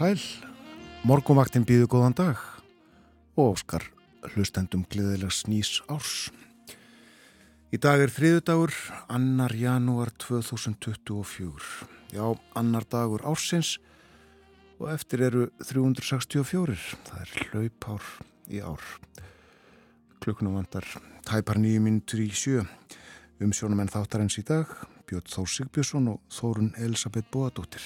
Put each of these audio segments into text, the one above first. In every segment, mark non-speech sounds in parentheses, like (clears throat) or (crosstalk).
Sæl, morgunvaktin býðu góðan dag og óskar hlustendum gleðilegs nýs árs. Í dag er þriðudagur, annar janúar 2024. Já, annar dagur ársins og eftir eru 364. Það er hlaupár í ár. Klukkunum vandar tæpar nýju mínutur í sjö. Umsjónum en þáttarins í dag, Björn Þór Sigbjörnsson og Þórun Elisabeth Bóadóttir.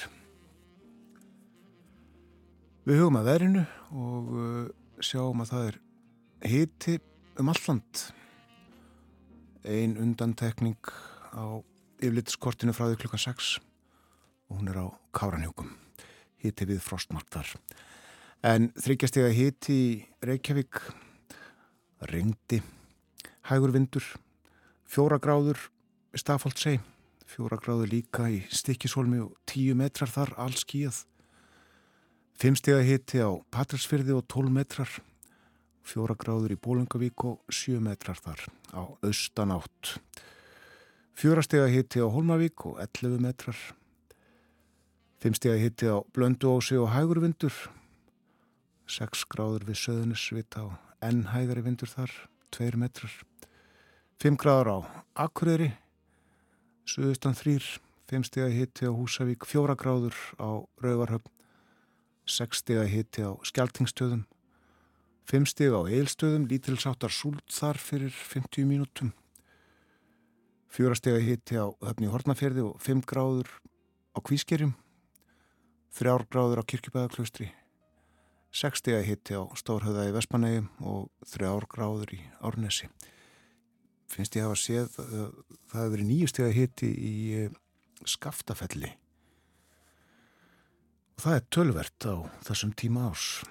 Við hugum að verinu og uh, sjáum að það er hiti um alland. Ein undantekning á yfirlitskortinu frá því klukkan 6 og hún er á Káranhjókum. Hiti við frostmarktar. En þryggjastega hiti í Reykjavík, ringdi, hægur vindur, fjóra gráður stafóldsei, fjóra gráður líka í stikkisólmi og tíu metrar þar allskíjað. Fimmstega hitti á Patrilsfyrði og 12 metrar, fjóra gráður í Bólungavík og 7 metrar þar á austanátt. Fjórastega hitti á Holmavík og 11 metrar. Fimmstega hitti á Blönduósi og Hægurvindur, 6 gráður við Söðunisvita og enn hægari vindur þar, 2 metrar. 5 gráður á Akureyri, Suðustan 3, 5 stega hitti á Húsavík, 4 gráður á Rauvarhöfn, 6 stiga hitti á skjaltingstöðum. 5 stiga á eilstöðum lítilsáttar súlt þar fyrir 50 mínútum. 4 stiga hitti á höfni Hortnaferði og 5 gráður á Kvískerjum. 3 gráður á Kirkjubæðaklaustri 6 stiga hitti á Stórhauða í Vespanægjum og 3 gráður í Árnesi. Finnst ég að hafa séð að það hefur verið 9 stiga hitti í eh, Skaftafelli og það er tölvert á þessum tíma ás.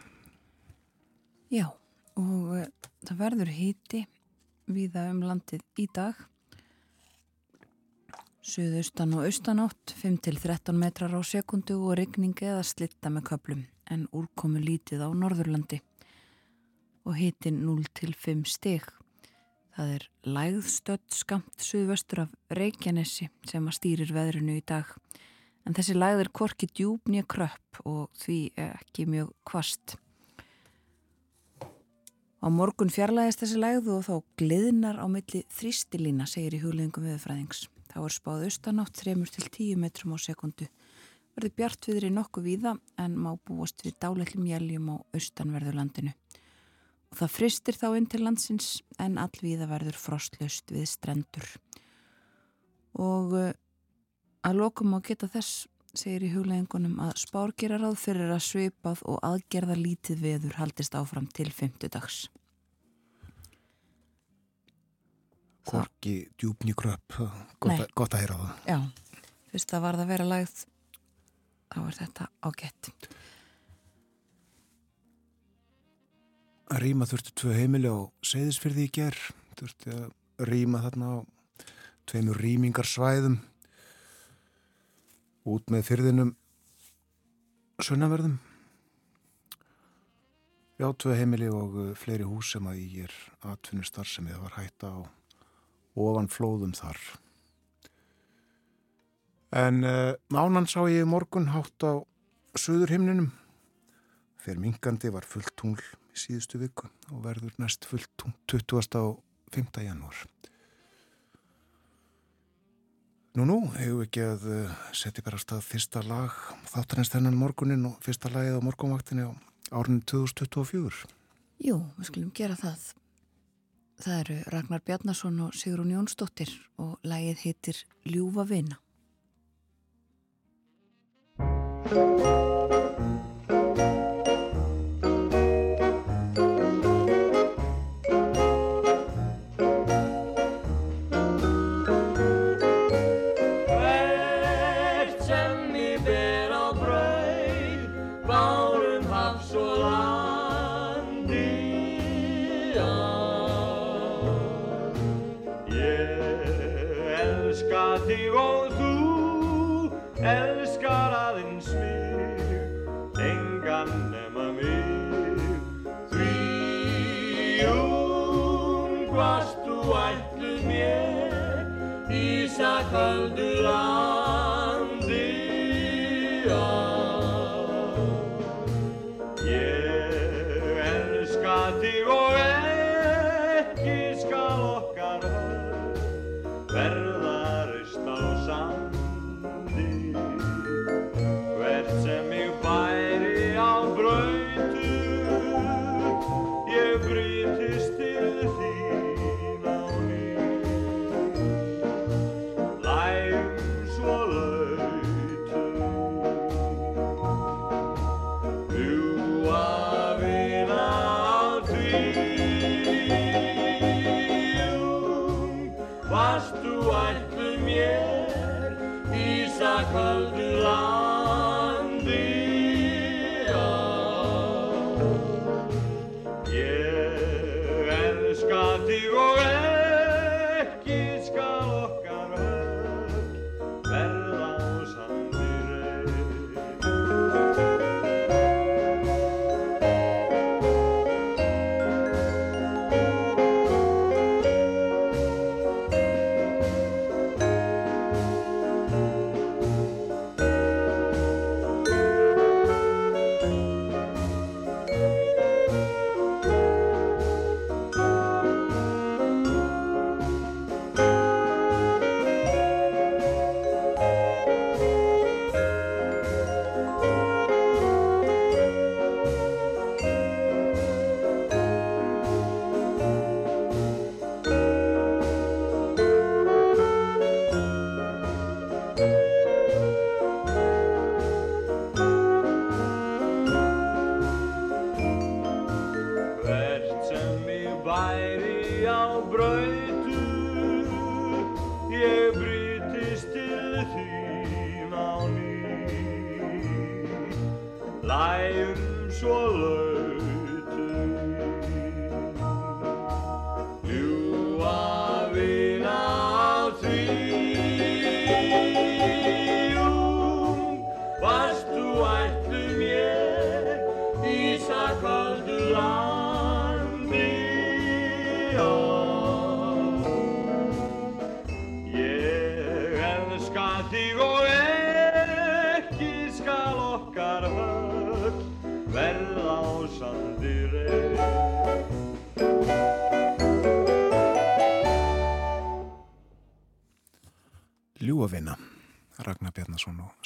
Já, og uh, það verður híti viða um landið í dag. Suðaustan og austanátt 5-13 metrar á sekundu og regningi eða slitta með köplum en úrkomu lítið á Norðurlandi og hitin 0-5 steg. Það er lægðstödd skamt suðvöstur af Reykjanesi sem að stýrir veðrinu í dag en þessi læð er korki djúbni að kröpp og því ekki mjög kvast. Á morgun fjarlæðist þessi læð og þá gliðnar á milli þrýstilína, segir í hugleðingum viðfræðings. Þá er spáð austanátt 3-10 metrum á sekundu. Verður bjart viðri nokkuð víða en má búast við dálætlum jæljum á austanverðurlandinu. Og það fristir þá inn til landsins en allvíða verður frostlaust við strendur. Og Að lokum á geta þess, segir í huglegingunum, að spár gera ráð fyrir að svipað og aðgerða lítið veður haldist áfram til fymtudags. Korki djúbni gröpp, gott, gott að heyra það. Já, fyrst að varða að vera lagð, þá er þetta ágætt. Að rýma þurftu tvö heimili á segðisfyrði í gerð, þurftu að rýma þarna á tveimur rýmingarsvæðum út með fyrðinum sunnaverðum já, tvei heimili og uh, fleiri hús sem að ég er atvinnustar sem ég var hætta á ofan flóðum þar en uh, mánan sá ég morgun hátt á söðurhimninum fyrir mingandi var fullt tungl í síðustu viku og verður næst fullt tungl 20. og 5. janúar Nú, nú, hefur ekki að uh, setja bara stað fyrsta lag þáttarins þennan morgunin og fyrsta lagið á morgunvaktinni á árinu 2024? Jú, við skulum gera það. Það eru Ragnar Bjarnason og Sigrun Jónsdóttir og lagið heitir Ljúfa vina.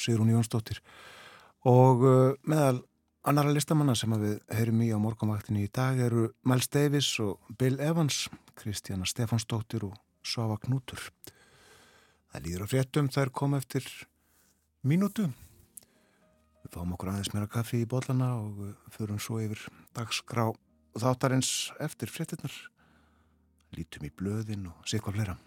Sigrún Jónsdóttir og uh, meðal annara listamanna sem við heyrum í á morgunvaktinni í dag eru Miles Davis og Bill Evans, Kristjana Stefansdóttir og Svafa Knútur. Það líður á fréttum, þær kom eftir mínútu. Við fáum okkur aðeins meira kaffi í bollana og uh, förum svo yfir dagskrá þáttarins eftir fréttinnar. Lítum í blöðin og sé hvað fleira.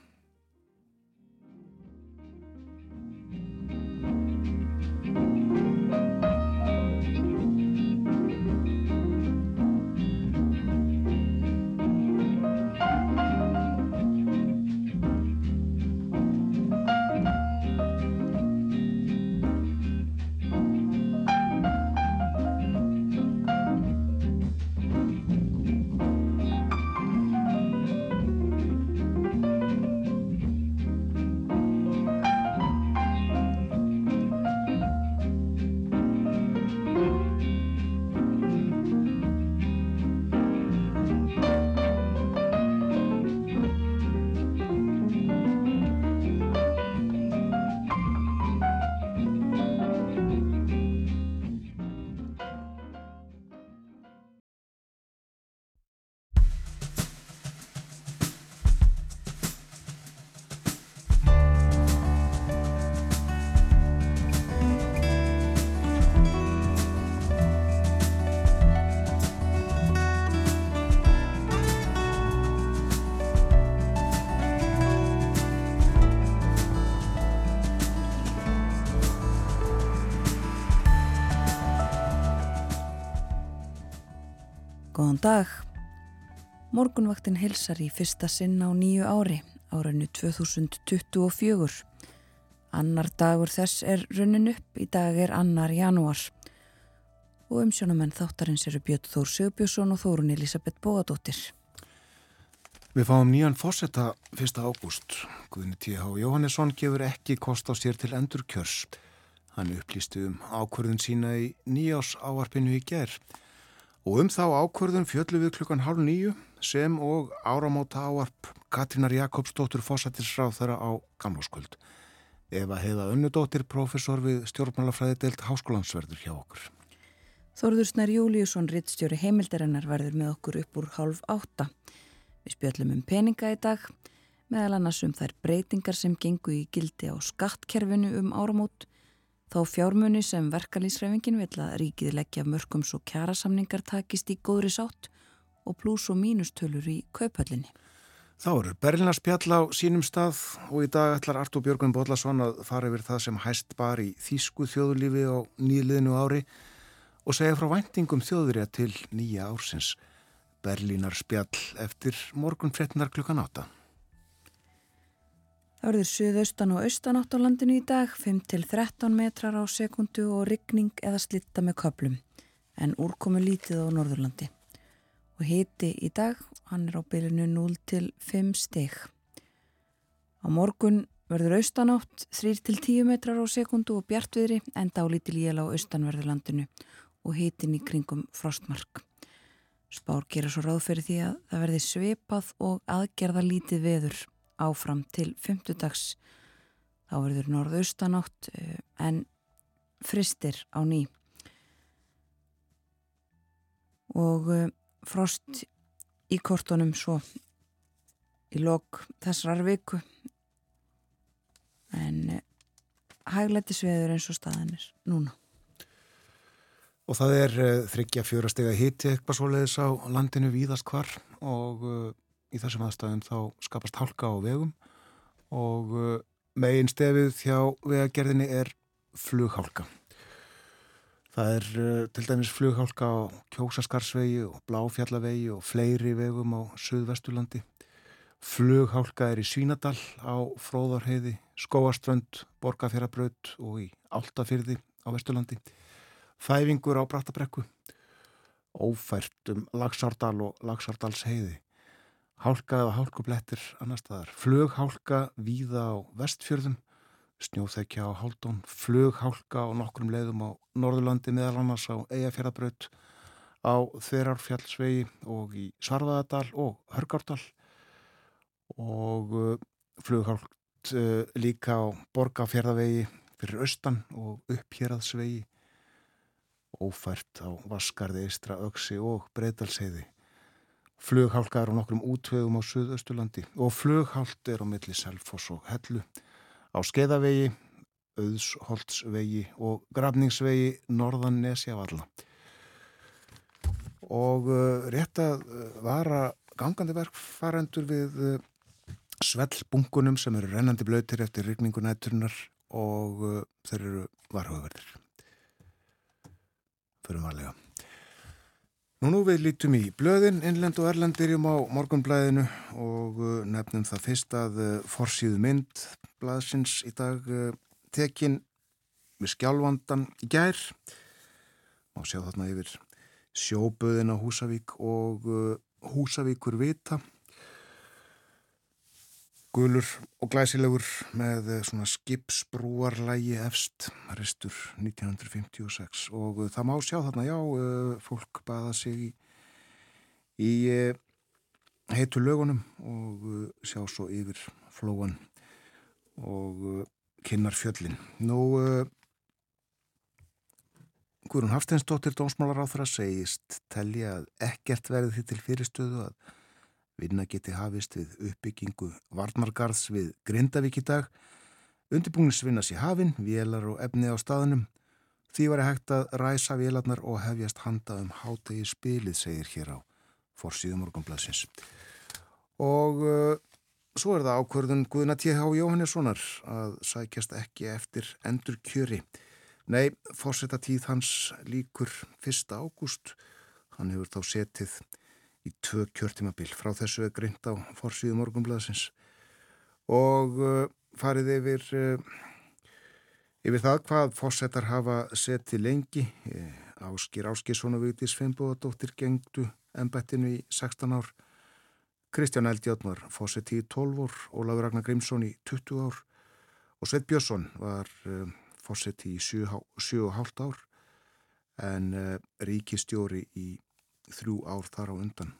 Góðan dag. Morgunvaktin hilsar í fyrsta sinn á nýju ári, árinu 2024. Annar dagur þess er runnin upp, í dag er annar janúar. Og umsjónamenn þáttarins eru Björn Þór Sigbjörnsson og Þórun Elisabeth Bóadóttir. Við fáum nýjan fósetta 1. ágúst. Guðni T.H. Jóhannesson gefur ekki kost á sér til endur kjörs. Hann upplýsti um ákvörðun sína í nýjás ávarpinu í gerð. Og um þá ákvörðun fjöllu við klukkan hálf nýju sem og áramóta ávarp Katrínar Jakobsdóttur fósættisráð þeirra á gamláskvöld. Eva Heiða Önnudóttir, professor við stjórnmálafræði deilt háskólansverður hjá okkur. Þorður Snær Júliusson, rittstjóri heimildarinnar, verður með okkur upp úr hálf átta. Við spjöllum um peninga í dag, meðal annars um þær breytingar sem gengu í gildi á skattkerfinu um áramót, þá fjármunni sem verkalýsræfingin vil að ríkið leggja mörgum svo kjærasamningar takist í góðri sátt og pluss og mínustölur í kaupallinni. Þá eru Berlinarspjall á sínum stað og í dag ætlar Artúr Björgun Bóllarsson að fara yfir það sem hæst bar í þýsku þjóðulífi á nýliðinu ári og segja frá væntingum þjóðurja til nýja ársins. Berlínarspjall eftir morgun frettinar klukkan átta. Það verður suðaustan og austanátt á landinu í dag, 5-13 metrar á sekundu og rigning eða slitta með köplum, en úrkomu lítið á Norðurlandi. Og hiti í dag, hann er á bylunu 0-5 stig. Á morgun verður austanátt 3-10 metrar á sekundu og bjartviðri en dálítil jél á austanverðurlandinu og hitin í kringum frostmark. Spár gera svo ráð fyrir því að það verði svipað og aðgerða lítið veður áfram til fymtudags. Þá verður norðaustanátt en fristir á ný. Og frost í kortunum svo í lok þessar viku. En hægleiti sveður eins og staðanir núna. Og það er þryggja fjórastega hitti eitthvað svoleiðis á landinu víðast hvar og í þessum aðstæðum þá skapast hálka á vegum og uh, megin stefið hjá vegagerðinni er flughálka. Það er uh, til dæmis flughálka á Kjósaskarsvegi og Bláfjallavegi og fleiri vegum á Suðvestulandi. Flughálka er í Svínadal á Fróðarheiði, Skóaströnd, Borgafjarabraut og í Áltafyrði á Vesturlandi. Þæfingur á Brattabrekku ófært um Lagsárdal og Lagsárdals heiði. Hálka eða hálkublettir annar staðar. Flughálka víða á vestfjörðum, snjóþekja á Haldón, flughálka á nokkrum leiðum á Norðurlandi meðal annars á Eyjafjörðabraut, á Þverarfjallsvegi og í Svarfaðardal og Hörgárdal og uh, flughált uh, líka á Borgafjörðavegi fyrir austan og upphjörðsvegi ófært á Vaskarði, Eistra, Öksi og Breitalseiði. Flughálka er á nokkrum útvegum á Suðaustulandi og flughált er á milli Selfoss og Hellu. Á Skeiðavegi, Auðsholtsvegi og Grafningsvegi Norðan Nesjavalla. Og uh, rétt að uh, vara gangandi verkfarendur við uh, svellbunkunum sem eru rennandi blöytir eftir rigningunætturnar og uh, þeir eru varhugaverðir fyrir varlega. Nú nú við lítum í blöðin, innlend og erland byrjum á morgunblæðinu og uh, nefnum það fyrst að uh, forsýðu mynd blæðsins í dag uh, tekin við skjálfandan í gær. Og sjá þarna yfir sjóbuðin á Húsavík og Húsavíkur vita Gulur og glæsilegur með eh, svona skipsbrúarlægi efst, restur 1956 og eh, það má sjá þarna, já, eh, fólk baða sig í, í heitu lögunum og sjá svo yfir flóan og kynnar fjöllin. Nú, Guðrún Hafsteinsdóttir Dómsmálar á þeirra segist telja að ekkert verði því til fyrirstöðu að Vinna geti hafist við uppbyggingu Varnmargarðs við Grindavík í dag. Undirbúinisvinnas í hafinn, vélar og efni á staðunum. Því var hægt að ræsa vélarnar og hefjast handa um hátegi spilið, segir hér á forsýðum orgunblæsins. Og uh, svo er það ákvörðun Guðna T.H. Jóhannessonar að sækjast ekki eftir endur kjöri. Nei, fórsetta tíð hans líkur 1. ágúst. Hann hefur þá setið í tvö kjörtimabil. Frá þessu er greint á forsýðu morgunblæðsins og uh, farið yfir, uh, yfir það hvað fórsetar hafa setið lengi. Eh, Áskir Áskisson og Vigdís Fimboðadóttir gengdu ennbættinu í 16 ár. Kristján Eldjátt var fórsetið í 12 ár, Ólafur Ragnar Grímsson í 20 ár og Sveit Björnsson var uh, fórsetið í 7,5 ár en uh, ríkistjóri í þrjú ár þar á undan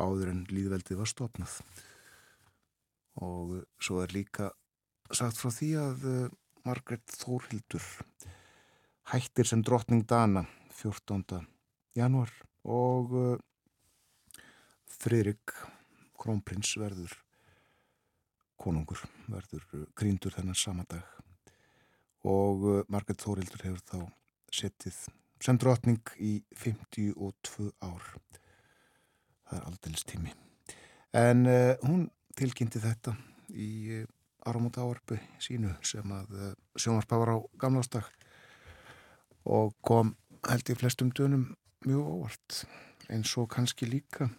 áður en líðveldið var stopnað og svo er líka sagt frá því að uh, Margret Þórhildur hættir sem drottning Dana 14. januar og uh, Friðrik Krónprins verður konungur, verður gríndur þennan sama dag og Margret Þórhildur hefur þá settið sem drotning í 52 ár. Það er aldels tími. En uh, hún tilkynnti þetta í uh, eh, áramóta áarpu sínu sem að uh, sjónvarpa var á gamlástag og kom held í flestum dönum mjög óvart eins og kannski líka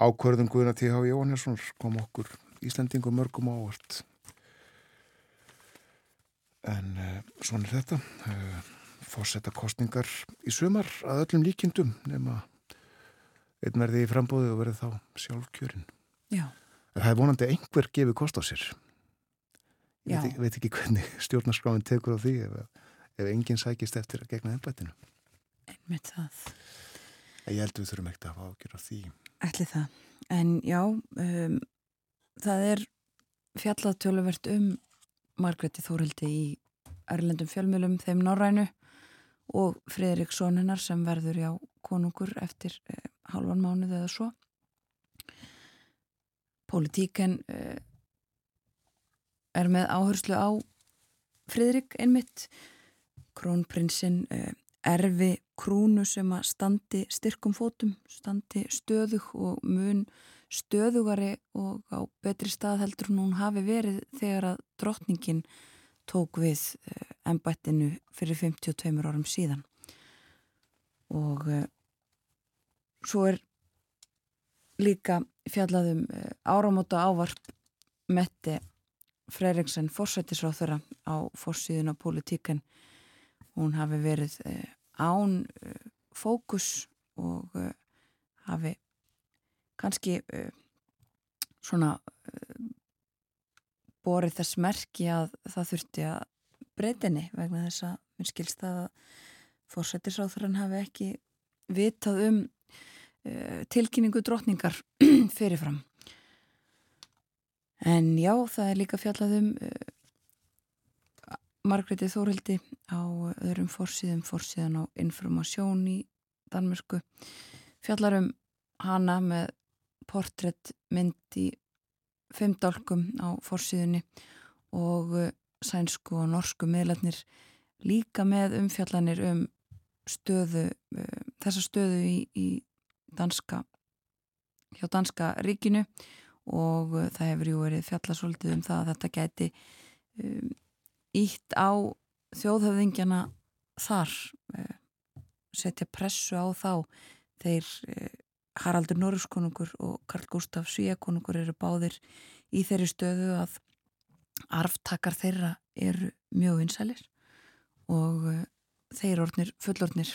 ákvörðum Guðina T.H. Jóhannesson kom okkur Íslandingum mörgum óvart en svona er þetta fórsetta kostningar í sumar að öllum líkindum nema einn verði í frambóði og verði þá sjálfkjörin. Já. Það er vonandi einhver gefið kost á sér. Ég veit, veit ekki hvernig (laughs) stjórnarskráin tekur á því ef, ef enginn sækist eftir að gegna ennbættinu. Einmitt það. Ég held við þurfum ekkert að hafa ágjör á því. Ætli það. En já, um, það er fjallað töluvert um Margreti Þórildi í Erlendum fjölmjölum þeim Norrænu og Fridriksson hennar sem verður já konungur eftir eh, halvan mánuð eða svo. Politíken eh, er með áherslu á Fridrik einmitt. Krónprinsinn eh, erfi krúnu sem að standi styrkum fótum, standi stöðug og mun stöðugari og á betri stað heldur hún hafi verið þegar að drottningin tók við ennbættinu fyrir 52 árum síðan. Og uh, svo er líka fjallaðum uh, áramóta ávarp Mette Freiriksen fórsættisráð þeirra á fórsíðun á politíkan hún hafi verið uh, án fókus og hafi kannski svona borið þess merki að það þurfti að breytinni vegna þess að minn skilst að fórsættisráþurann hafi ekki vitað um uh, tilkynningu drotningar (clears throat) fyrirfram. En já, það er líka fjallað um uh, Margreði Þórildi á öðrum fórsíðum, fórsíðan á informasjón í Danmörku. Fjallar um hana með portréttmynd í fimmdálkum á fórsíðunni og sænsku og norsku miðlarnir líka með umfjallanir um stöðu, uh, þessa stöðu í, í danska, hjá danska ríkinu og uh, það hefur jú verið fjallasóldið um það að þetta gæti um, ítt á þjóðhöfðingjana þar uh, setja pressu á þá. Þeir uh, Haraldur Norruskonungur og Karl Gustaf Svíakonungur eru báðir í þeirri stöðu að arftakar þeirra eru mjög vinsælir og uh, þeir orðnir fullorðnir.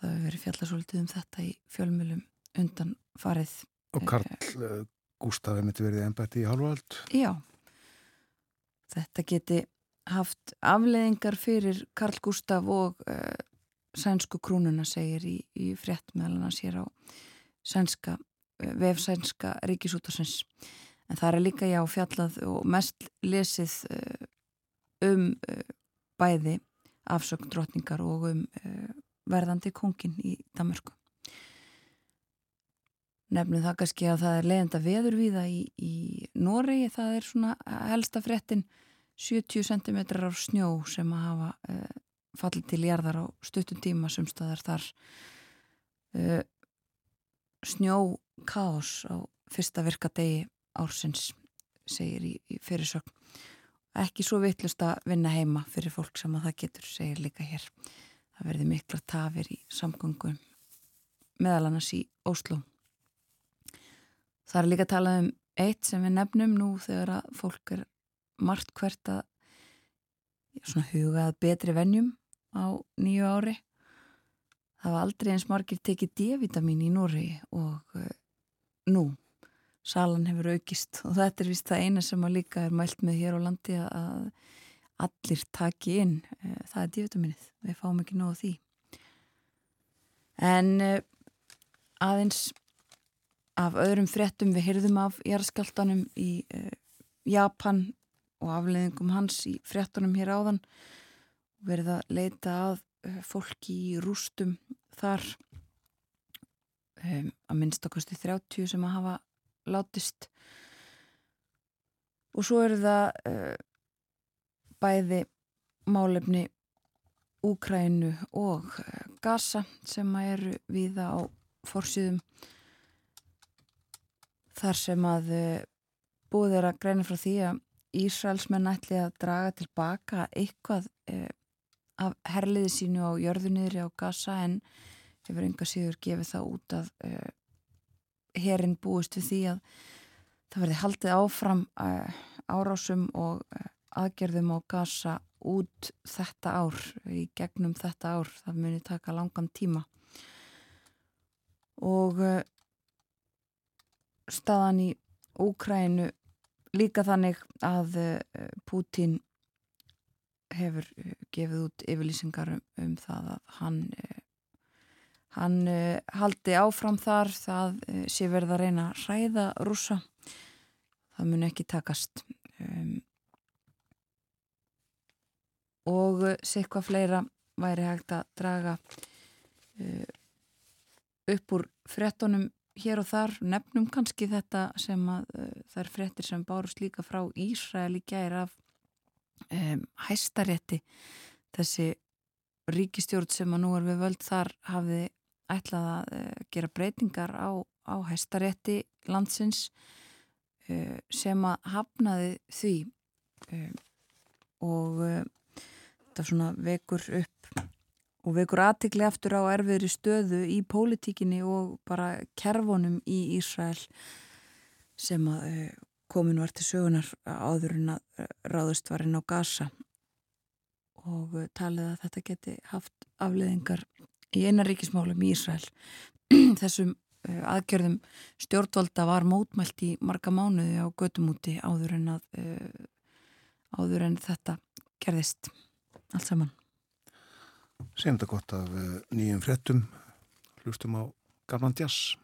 Það hefur verið fjallasóltið um þetta í fjölmjölum undan farið Og Karl uh, Gustaf hefði verið ennbætti í halvöld Já. Þetta geti haft afleðingar fyrir Karl Gustaf og uh, sænsku krúnuna segir í, í frétt meðal hann sér á sænska, vefsænska ríkisútasins en það er líka já fjallað og mest lesið um bæði afsökn drotningar og um uh, verðandi kongin í Damörku. Nefnum það kannski að það er leiðenda veðurvíða í, í Noregi, það er svona helsta frettin 70 cm af snjó sem að hafa fallið til jarðar á stuttum tíma sem staðar þar snjó kaos á fyrsta virkadegi ársins segir í, í fyrirsögn. Ekki svo vittlust að vinna heima fyrir fólk sem að það getur, segir líka hér. Það verði mikla tafir í samgöngum meðal annars í Óslo það er líka að tala um eitt sem við nefnum nú þegar að fólk er margt hvert að svona hugað betri vennjum á nýju ári. Það var aldrei eins margir tekið D-vitamin í Nóri og uh, nú salan hefur aukist. Og þetta er vist það eina sem að líka er mælt með hér á landi að allir taki inn. Eh, það er dívitaminnið, við fáum ekki nógu því. En eh, aðeins af öðrum fréttum við hyrðum af jæraskjáltanum í uh, Japan og afleðingum hans í fréttunum hér áðan. Verið að leita að fólki í rústum þar. Um, að minnst okkarstu 30 sem að hafa látist. Og svo eru það uh, bæði málefni Úkrænu og uh, Gaza sem eru viða á fórsýðum þar sem að uh, búið er að greina frá því að Ísraelsmenn ætli að draga tilbaka eitthvað af herliði sínu á jörðunniðri á Gaza en hefur enga síður gefið það út að herin búist við því að það verði haldið áfram uh, árásum og uh, aðgerðum á gasa út þetta ár, í gegnum þetta ár, það muni taka langan tíma. Og uh, staðan í Úkrænu líka þannig að Pútín hefur gefið út yfirlýsingar um, um það að hann Hann uh, haldi áfram þar, það uh, sé verið að reyna að ræða rúsa. Það mun ekki takast. Um, og uh, sikvað fleira væri hægt að draga upp úr frettunum hér og þar. Nefnum kannski þetta sem að það er frettir sem bárust líka frá Ísrael í gæri af um, hæstarétti. Þessi ríkistjórn sem að nú er við völd þar hafði ætlað að uh, gera breytingar á á hæstarétti landsins uh, sem að hafnaði því uh, og þetta svona vekur upp og vekur aðtikli aftur á erfiðri stöðu í pólitíkinni og bara kerfunum í Ísrael sem að komin var til sögunar áður en að ráðust var inn á Gaza. Og talið að þetta geti haft afleðingar í einaríkismálum í Ísrael. (clears throat) Þessum uh, aðgjörðum stjórnvalda var mótmælt í marga mánuði á götumúti áður en að áður en þetta gerðist allt saman. Þetta gott af nýjum frettum hlustum á Garman Djass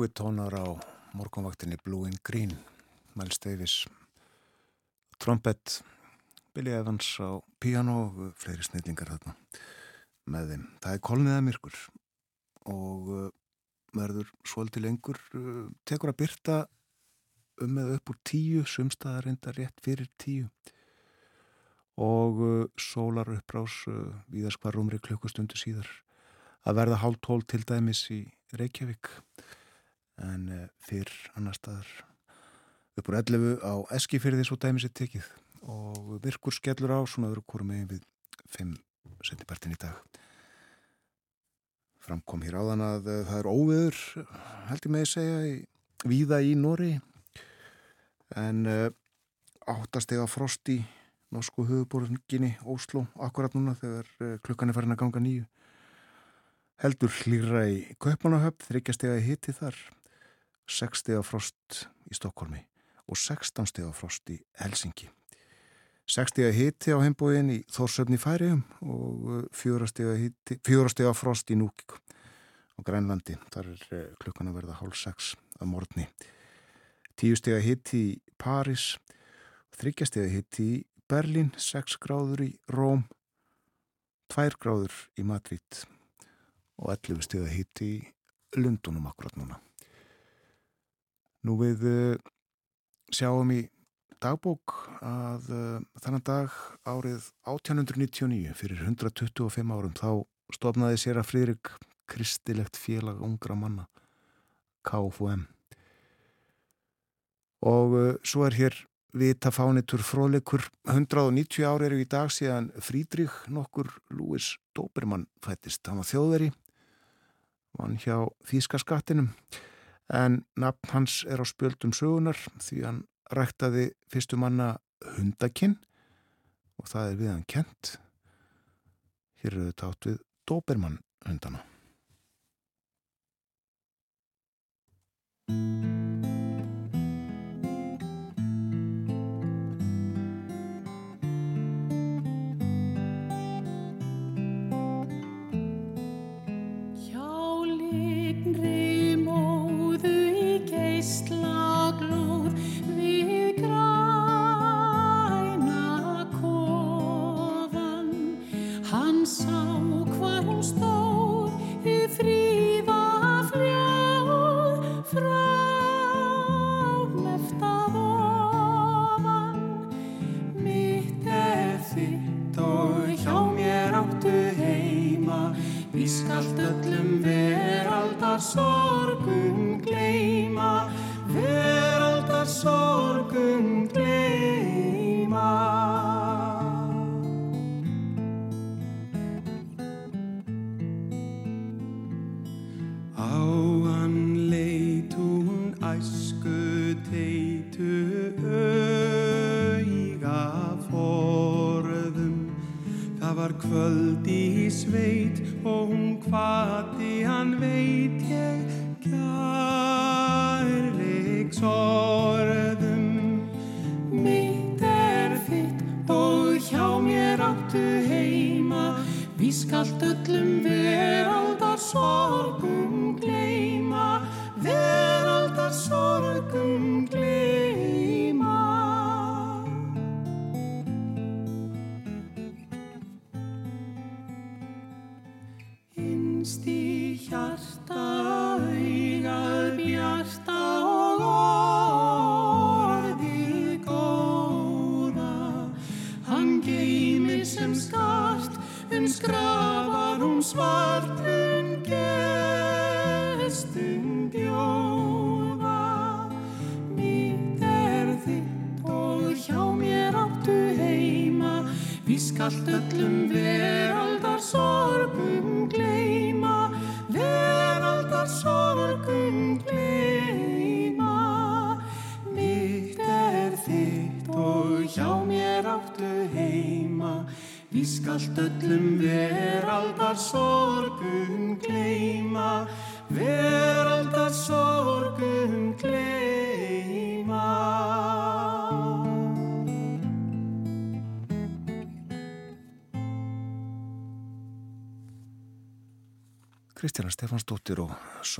Hollywood tónar á morgunvaktinni Blue and Green. Miles Davis trompet Billy Evans á piano og fleiri snillingar þarna með þeim. Það er kolniða myrkur og uh, verður svolítið lengur uh, tekur að byrta um eða upp úr tíu sumstaðar enda rétt fyrir tíu. Og uh, sólar upprás viðaskvar umri klukkustundu síðar. Að verða hálf tól til dæmis í Reykjavík en fyrr annar staðar upp úr 11 á Eskifyrði svo dæmis er tekið og virkur skellur á svona öðru kórum megin við 5 sentipartin í dag. Framkom hér áðan að eh, það er óveður held ég með að segja í, víða í Nóri en uh, áttastega frost í norsku höfuborginni Óslo akkurat núna þegar klukkan er farin að ganga nýju heldur hlýra í Kaupanahöfn þryggjastega hitti þar 6 stega frost í Stokkólmi og 16 stega frost í Helsingi 6 stega hitti á heimbóin í Þórsöfni færiðum og 4 stega frost í Núkík á Grænlandi. Þar er eh, klukkan að verða hálf 6 að morgni. 10 stega hitti í Paris 3 stega hitti í Berlin 6 gráður í Róm 2 gráður í Madrid og 11 stega hitti í Lundunum akkurat núna Nú við uh, sjáum í dagbók að uh, þannan dag árið 1899 fyrir 125 árum þá stofnaði sér að Fridrik kristilegt félag ungra manna KFUM og uh, svo er hér vita fánitur fróðleikur 190 ári eru í dag síðan Frídrík nokkur Lúis Dóbermann fættist, hann var þjóðveri vann hjá Þíska skattinum en nafn hans er á spjöldum sögunar því hann ræktaði fyrstu manna hundakinn og það er við hann kent. Hér eru þetta átt við Dobermann hundana. Skalt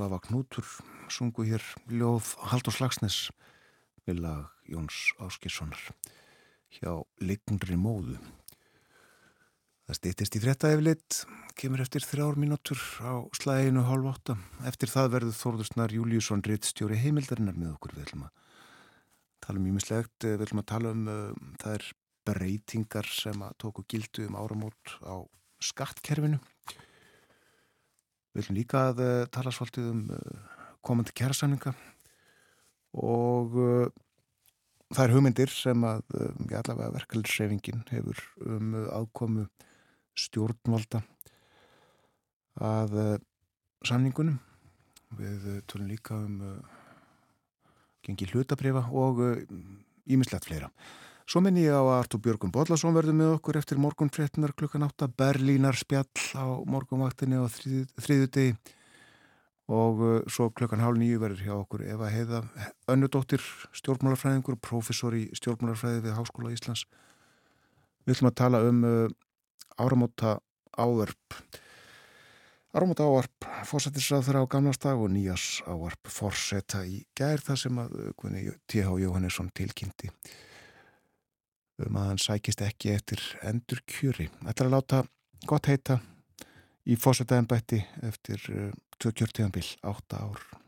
Svafa Knútur sungu hér ljóð Haldur Slagsnes við lag Jóns Áskilssonar hjá Lignri móðu. Það stýttist í þretta eflitt, kemur eftir þrjár mínútur á slæginu hálf átta. Eftir það verður Þórðursnar Júliusson rittstjóri heimildarinnar með okkur. Við ætlum að tala um ímislegt, við ætlum að tala um uh, er breytingar sem að tóku gildu um áramót á skattkerfinu Við viljum líka að uh, tala svolítið um uh, komandi kjærasamninga og uh, það er hugmyndir sem að ég allavega verkefliðsreyfingin hefur um aðkomu stjórnvalda að samningunum. Við tölum líka um gengi hlutabrifa og ímislegt fleira. Svo minn ég á að Artur Björgun Bodlason verður með okkur eftir morgunfréttunar klukkan 8 Berlínar spjall á morgunvaktinni á þriðu degi og uh, svo klukkan hálf nýju verður hjá okkur Eva Heiða önnudóttir stjórnmálarfræðingur professor í stjórnmálarfræði við Háskóla Íslands. Við ætlum að tala um uh, áramóta áverp. Áramóta ávarp fórsættisrað þeirra á gamlastag og nýjas ávarp fórsetta í gær það sem að uh, T.H. Jóhannesson tilkynnti um að hann sækist ekki eftir endur kjöri. Þetta er að láta gott heita í fósættaðanbætti eftir uh, tvö kjörtíðanbíl, átta ár.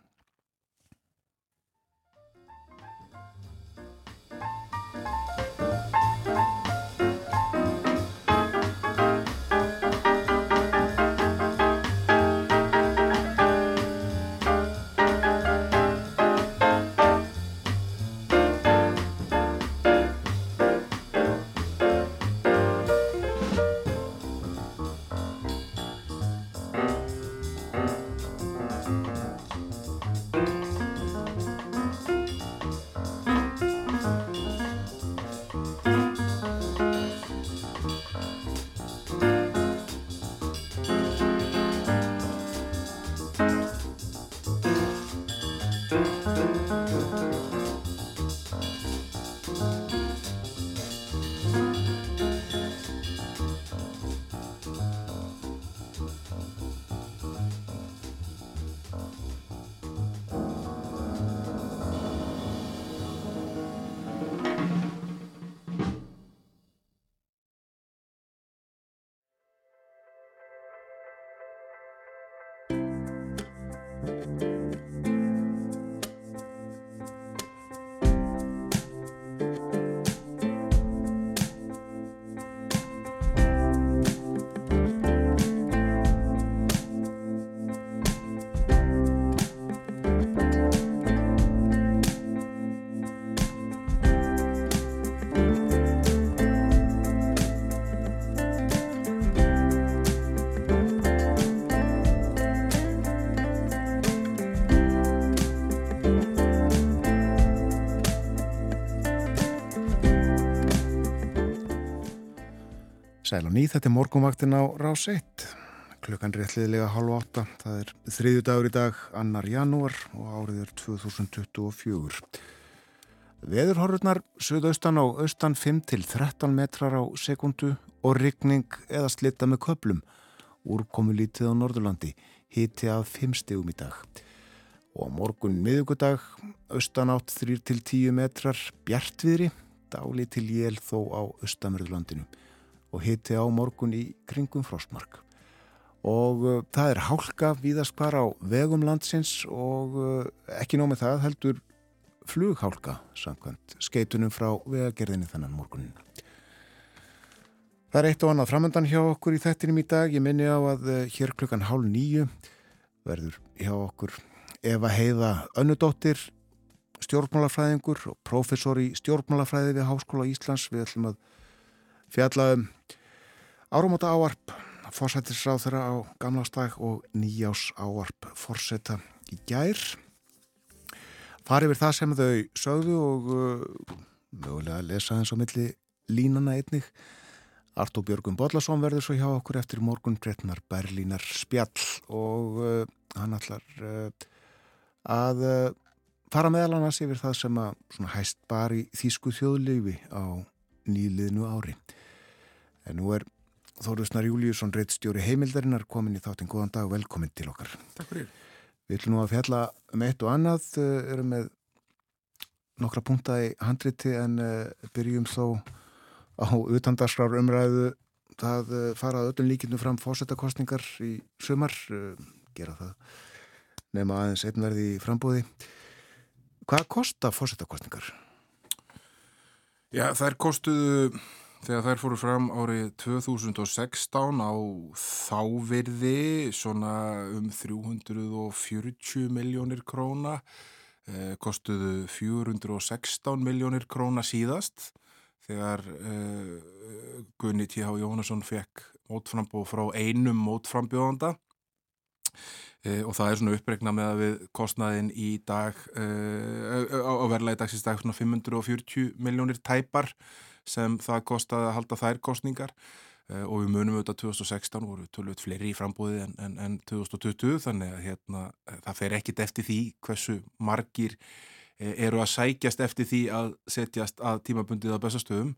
Sæl og ný, þetta er morgunvaktin á Rás 1. Klukkan réttliðilega halv átta. Það er þriðju dagur í dag, annar janúar og árið er 2024. Veðurhorfurnar söðaustan á austan 5 til 13 metrar á sekundu og rigning eða slitta með köplum. Úrkomu lítið á Norðurlandi, hiti að 5 stegum í dag. Og á morgun miðugudag, austan átt 3 til 10 metrar, bjartviðri, dáli til jél þó á austamörðurlandinu og hitti á morgun í kringum frostmark. Og uh, það er hálka víðaskvar á vegum landsins og uh, ekki nómið það heldur flughálka samkvæmt skeitunum frá vegagerðinni þannan morgunin. Það er eitt og annað framöndan hjá okkur í þettinum í dag. Ég minni á að uh, hér klukkan hálf nýju verður hjá okkur Eva Heiða Önnudóttir, stjórnmálafræðingur og professor í stjórnmálafræði við Háskóla Íslands. Við ætlum að fjallaðum áramóta áarp fórsættisráð þeirra á gamlastag og nýjás áarp fórsetta í gær. Farið við það sem þau sögðu og uh, mögulega lesa eins á milli línana einnig. Artó Björgum Bodlason verður svo hjá okkur eftir morgun bretnar Berlínar spjall og uh, hann ætlar uh, að uh, fara meðal annars yfir það sem að hæst bara í þýsku þjóðleifi á nýliðnu ári En nú er Þóruðsnar Júliusson reittstjóri heimildarinnar komin í þáttinn. Góðan dag og velkomin til okkar. Takk fyrir. Við ætlum nú að fjalla um eitt og annað, uh, erum með nokkra punta í handriti en uh, byrjum þó á utandarskrar umræðu það uh, farað öllum líkinu fram fósettakostningar í sumar, uh, gera það nema aðeins einnverði í frambúði. Hvað kostar fósettakostningar? Já, þær kostuðu þegar þær fóru fram árið 2016 á þávirði svona um 340 miljónir króna eh, kostuðu 416 miljónir króna síðast þegar eh, Gunni T.H. Jónasson fekk mótframbóð frá einum mótframbjóðanda e, og það er svona uppregna með að við kostnaðin í dag e, á, á verðlega í dagsins dag svona 540 miljónir tæpar sem það kostaði að halda þær kostningar e, og við munum auðvitað 2016 voru tölvöld fleiri í frambúði en, en, en 2020 þannig að hérna, það fer ekkit eftir því hversu margir eru að sækjast eftir því að setjast að tímabundið á bestastöðum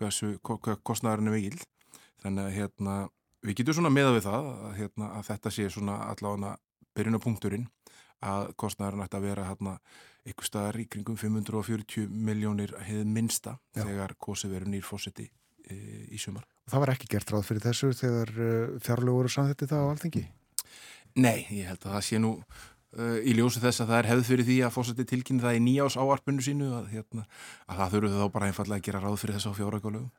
hversu kostnæðarinn er mikil þannig að hérna við getum svona meða við það að, hérna, að þetta sé svona allavega byrjunapunkturinn að kostnæðurinn ætti að vera hérna ykkur staðar í kringum 540 miljónir hefð minsta Já. þegar kosið verið nýrfósetti e, í sumar. Það var ekki gert ráð fyrir þessu þegar e, fjárlögur voru samþetti það á alþengi? Nei, ég held að það sé nú uh, í ljósi þess að það er hefð fyrir því að fósetti tilkynna það í nýjás áarpunnu sínu að, hérna, að það þurfu þá bara einfallega að gera ráð fyrir þess á fjáragálögum.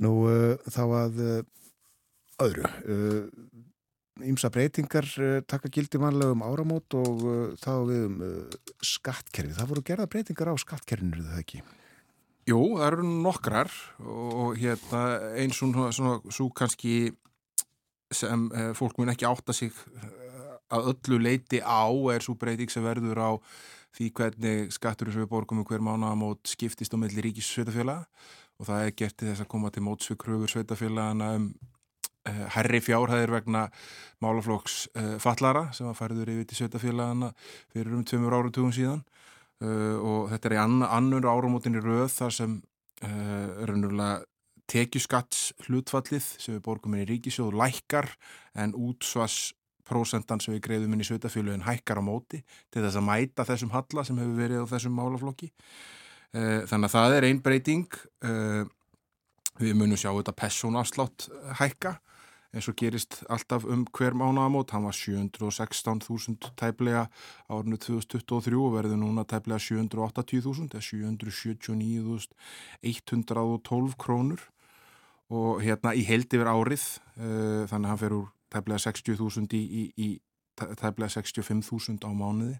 Nú uh, þá að uh, öðru, ímsa breytingar taka gildi mannlega um áramót og þá við um skattkerfi. Það voru gerða breytingar á skattkerfinu, það ekki? Jú, það eru nokkrar og hérna, eins og svona svo kannski sem eh, fólk mun ekki átta sig að öllu leiti á er svo breyting sem verður á því hvernig skattur sem við borgum um hver mánagamót skiptist á melli ríkis sveitafélaga og það er gert til þess að koma til mótsvikröfur sveitafélagana um uh, herri fjárhæðir vegna málaflokks uh, fallara sem að færður yfir til sveitafélagana fyrir um tveimur áratugum síðan. Uh, og þetta er í ann annur áramótinni röð þar sem raunverulega tekjuskatts hlutfallið sem við borgum inn í ríkisjóðu lækkar en útsvass prósendan sem við greiðum inn í sveitafélagin hækkar á móti til þess að mæta þessum halla sem hefur verið á þessum málaflokki. Eh, þannig að það er einn breyting. Eh, við munum sjá þetta personafslátt hækka eins og gerist alltaf um hver mánagamót hann var 716.000 tæplega árinu 2023 og verður núna tæplega 780.000 eða 779.112 krónur. Og hérna í held yfir árið uh, þannig að hann fer úr tæplega 60.000 í, í, í tæplega 65.000 á mánuði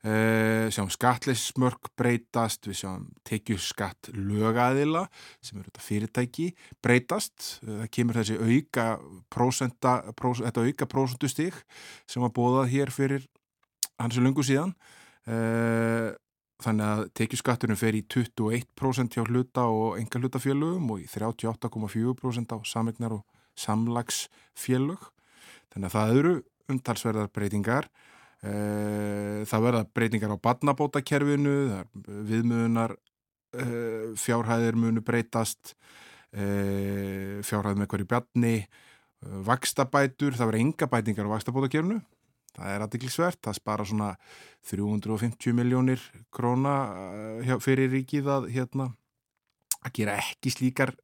Uh, sjáum skatleismörk breytast, við sjáum tekjuskatt lögaðila sem eru þetta fyrirtæki breytast, uh, það kemur þessi auka prósenta, prós, þetta auka prósentustík sem var bóðað hér fyrir hansi lungu síðan. Uh, þannig að tekjuskatturinn fer í 21% hjá hluta og enga hlutafélögum og í 38,4% á samegnar og samlagsfélög. Þannig að það eru umtalsverðar breytingar. Eh, það verða breytingar á badnabótakerfinu, viðmöðunar eh, fjárhæðir munu breytast, eh, fjárhæð með hverju bjarni, vakstabætur, það verða enga bætingar á vakstabótakerfinu, það er aðdeklisvert, það spara svona 350 miljónir króna fyrir ríkið að, hérna, að gera ekki slíkar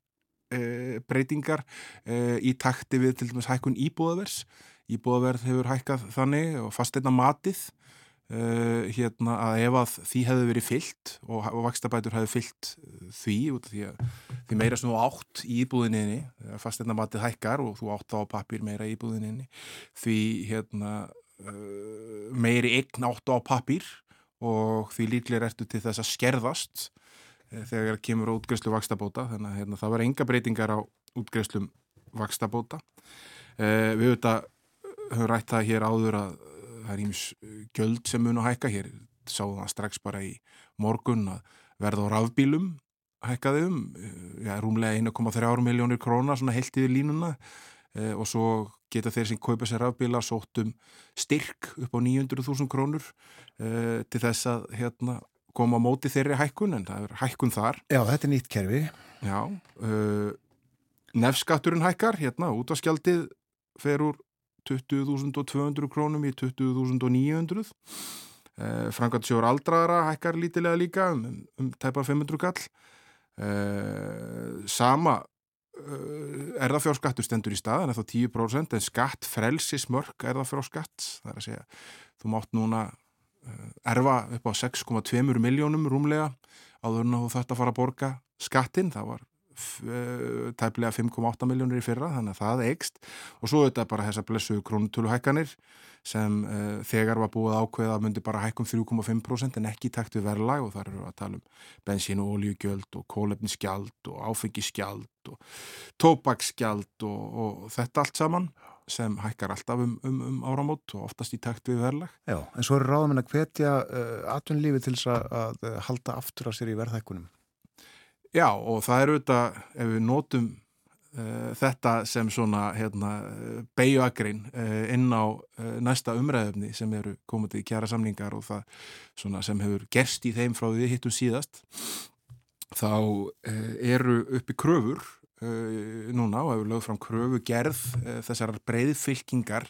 breytingar í takti við til dæmis hækkun íbúðavers íbúðaverð hefur hækkað þannig og fasteina matið uh, hérna að ef að því hefði verið fyllt og, og vakstabætur hefði fyllt uh, því því að því meira sem þú átt í íbúðininni fasteina matið hækkar og þú átt á pappir meira í íbúðininni því hérna uh, meiri eign átt á pappir og því líklega ertu til þess að skerðast þegar kemur útgreifslu vakstabóta þannig að hérna, það var enga breytingar á útgreifslum vakstabóta uh, við auðvitað höfum rætt það hér áður að það er íms göld sem mun að hækka hér sáðum það strax bara í morgun að verða á rafbílum hækkaði um, já, rúmlega 1,3 miljónir krónar svona heilt yfir línuna e, og svo geta þeir sem kaupa sér rafbíla sóttum styrk upp á 900.000 krónur e, til þess að hérna, koma á móti þeirri hækkun en það er hækkun þar. Já, þetta er nýtt kerfi. Já, e, nefnskatturinn hækkar, hérna, útvaskjaldið fer úr 20.200 krónum í 20.900 eh, Frangatsjóður aldraðara hækkar lítilega líka um, um, um tæpa 500 kall. Eh, sama eh, erðafjárskattur stendur í stað en það er þá 10% en skatt frelsismörk erðafjárskatt það er að segja, þú mátt núna eh, erfa upp á 6,2 miljónum rúmlega áður en þú að fara að borga skattinn, það var tæplega 5,8 miljónir í fyrra þannig að það eikst og svo þetta bara þessar blessu krónutöluhækkanir sem uh, þegar var búið ákveða myndi bara hækkum 3,5% en ekki takt við verðlag og þar eru við að tala um bensín og oljugjöld og kólefnisgjald og áfengisgjald og tópaksgjald og, og þetta allt saman sem hækkar alltaf um, um, um áramót og oftast í takt við verðlag. Já, en svo er ráðum en að hvetja uh, atvinnlífi til þess að, að halda aftur af sér í verðhækkunum. Já og það er auðvitað ef við nótum uh, þetta sem svona hérna, beigjuagrein uh, inn á uh, næsta umræðefni sem eru komið til kjæra samningar og það svona, sem hefur gerst í þeim frá því hittum síðast þá eru uppi kröfur núna og hefur lögð fram kröfu gerð þessar breyðfylkingar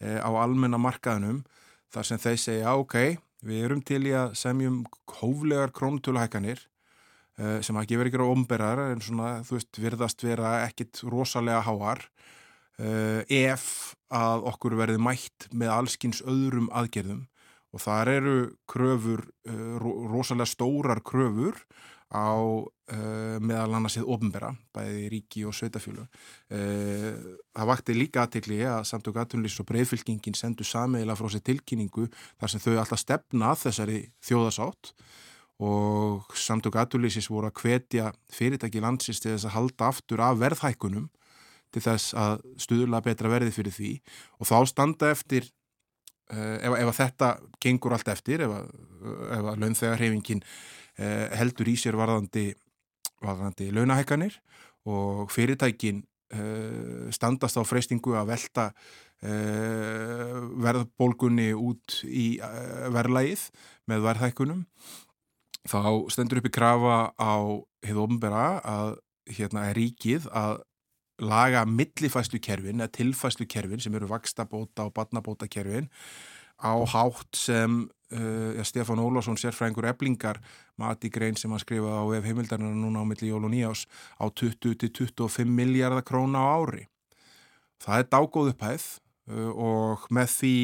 á almenna markaðunum þar sem þeir segja ok, við erum til í að semjum hóflegar krónutöluhækkanir Eh, sem ekki verið ekki á omberar en svona þú veist virðast vera ekkit rosalega háar. Uh, ef að okkur verið mætt með allskins öðrum aðgerðum. Og þar eru kröfur, uh, rosalega stórar kröfur á meðal annars eða ofnbera, bæði ríki og sveitafjölu. Það vakti líka aðtekli að samtök aðtunlýs og breyðfylkingin sendu sameila frá sér tilkynningu þar sem þau alltaf stefna þessari þjóðasátt og samtök aðurlýsis voru að hvetja fyrirtæki landsins til þess að halda aftur af verðhækkunum til þess að stuðla betra verði fyrir því. Og þá standa eftir uh, ef, ef að þetta gengur allt eftir ef að, að launþegarhefingin uh, heldur í sér varðandi, varðandi launahækkanir og fyrirtækin uh, standast á freystingu að velta verðbólgunni út í verðlægið með verðhækkunum þá stendur upp í krafa á hefðu ofnbæra að hérna er ríkið að laga millifæslukerfin eða tilfæslukerfin sem eru vakstabóta og badnabótakerfin á hátt sem uh, ja, Stefán Ólásson, sérfræðingur eblingar mati grein sem hann skrifaði á ef heimildarnar núna á milli jól og nýjás á 20-25 miljardar króna á ári. Það er dágóð upphæð Uh, og með því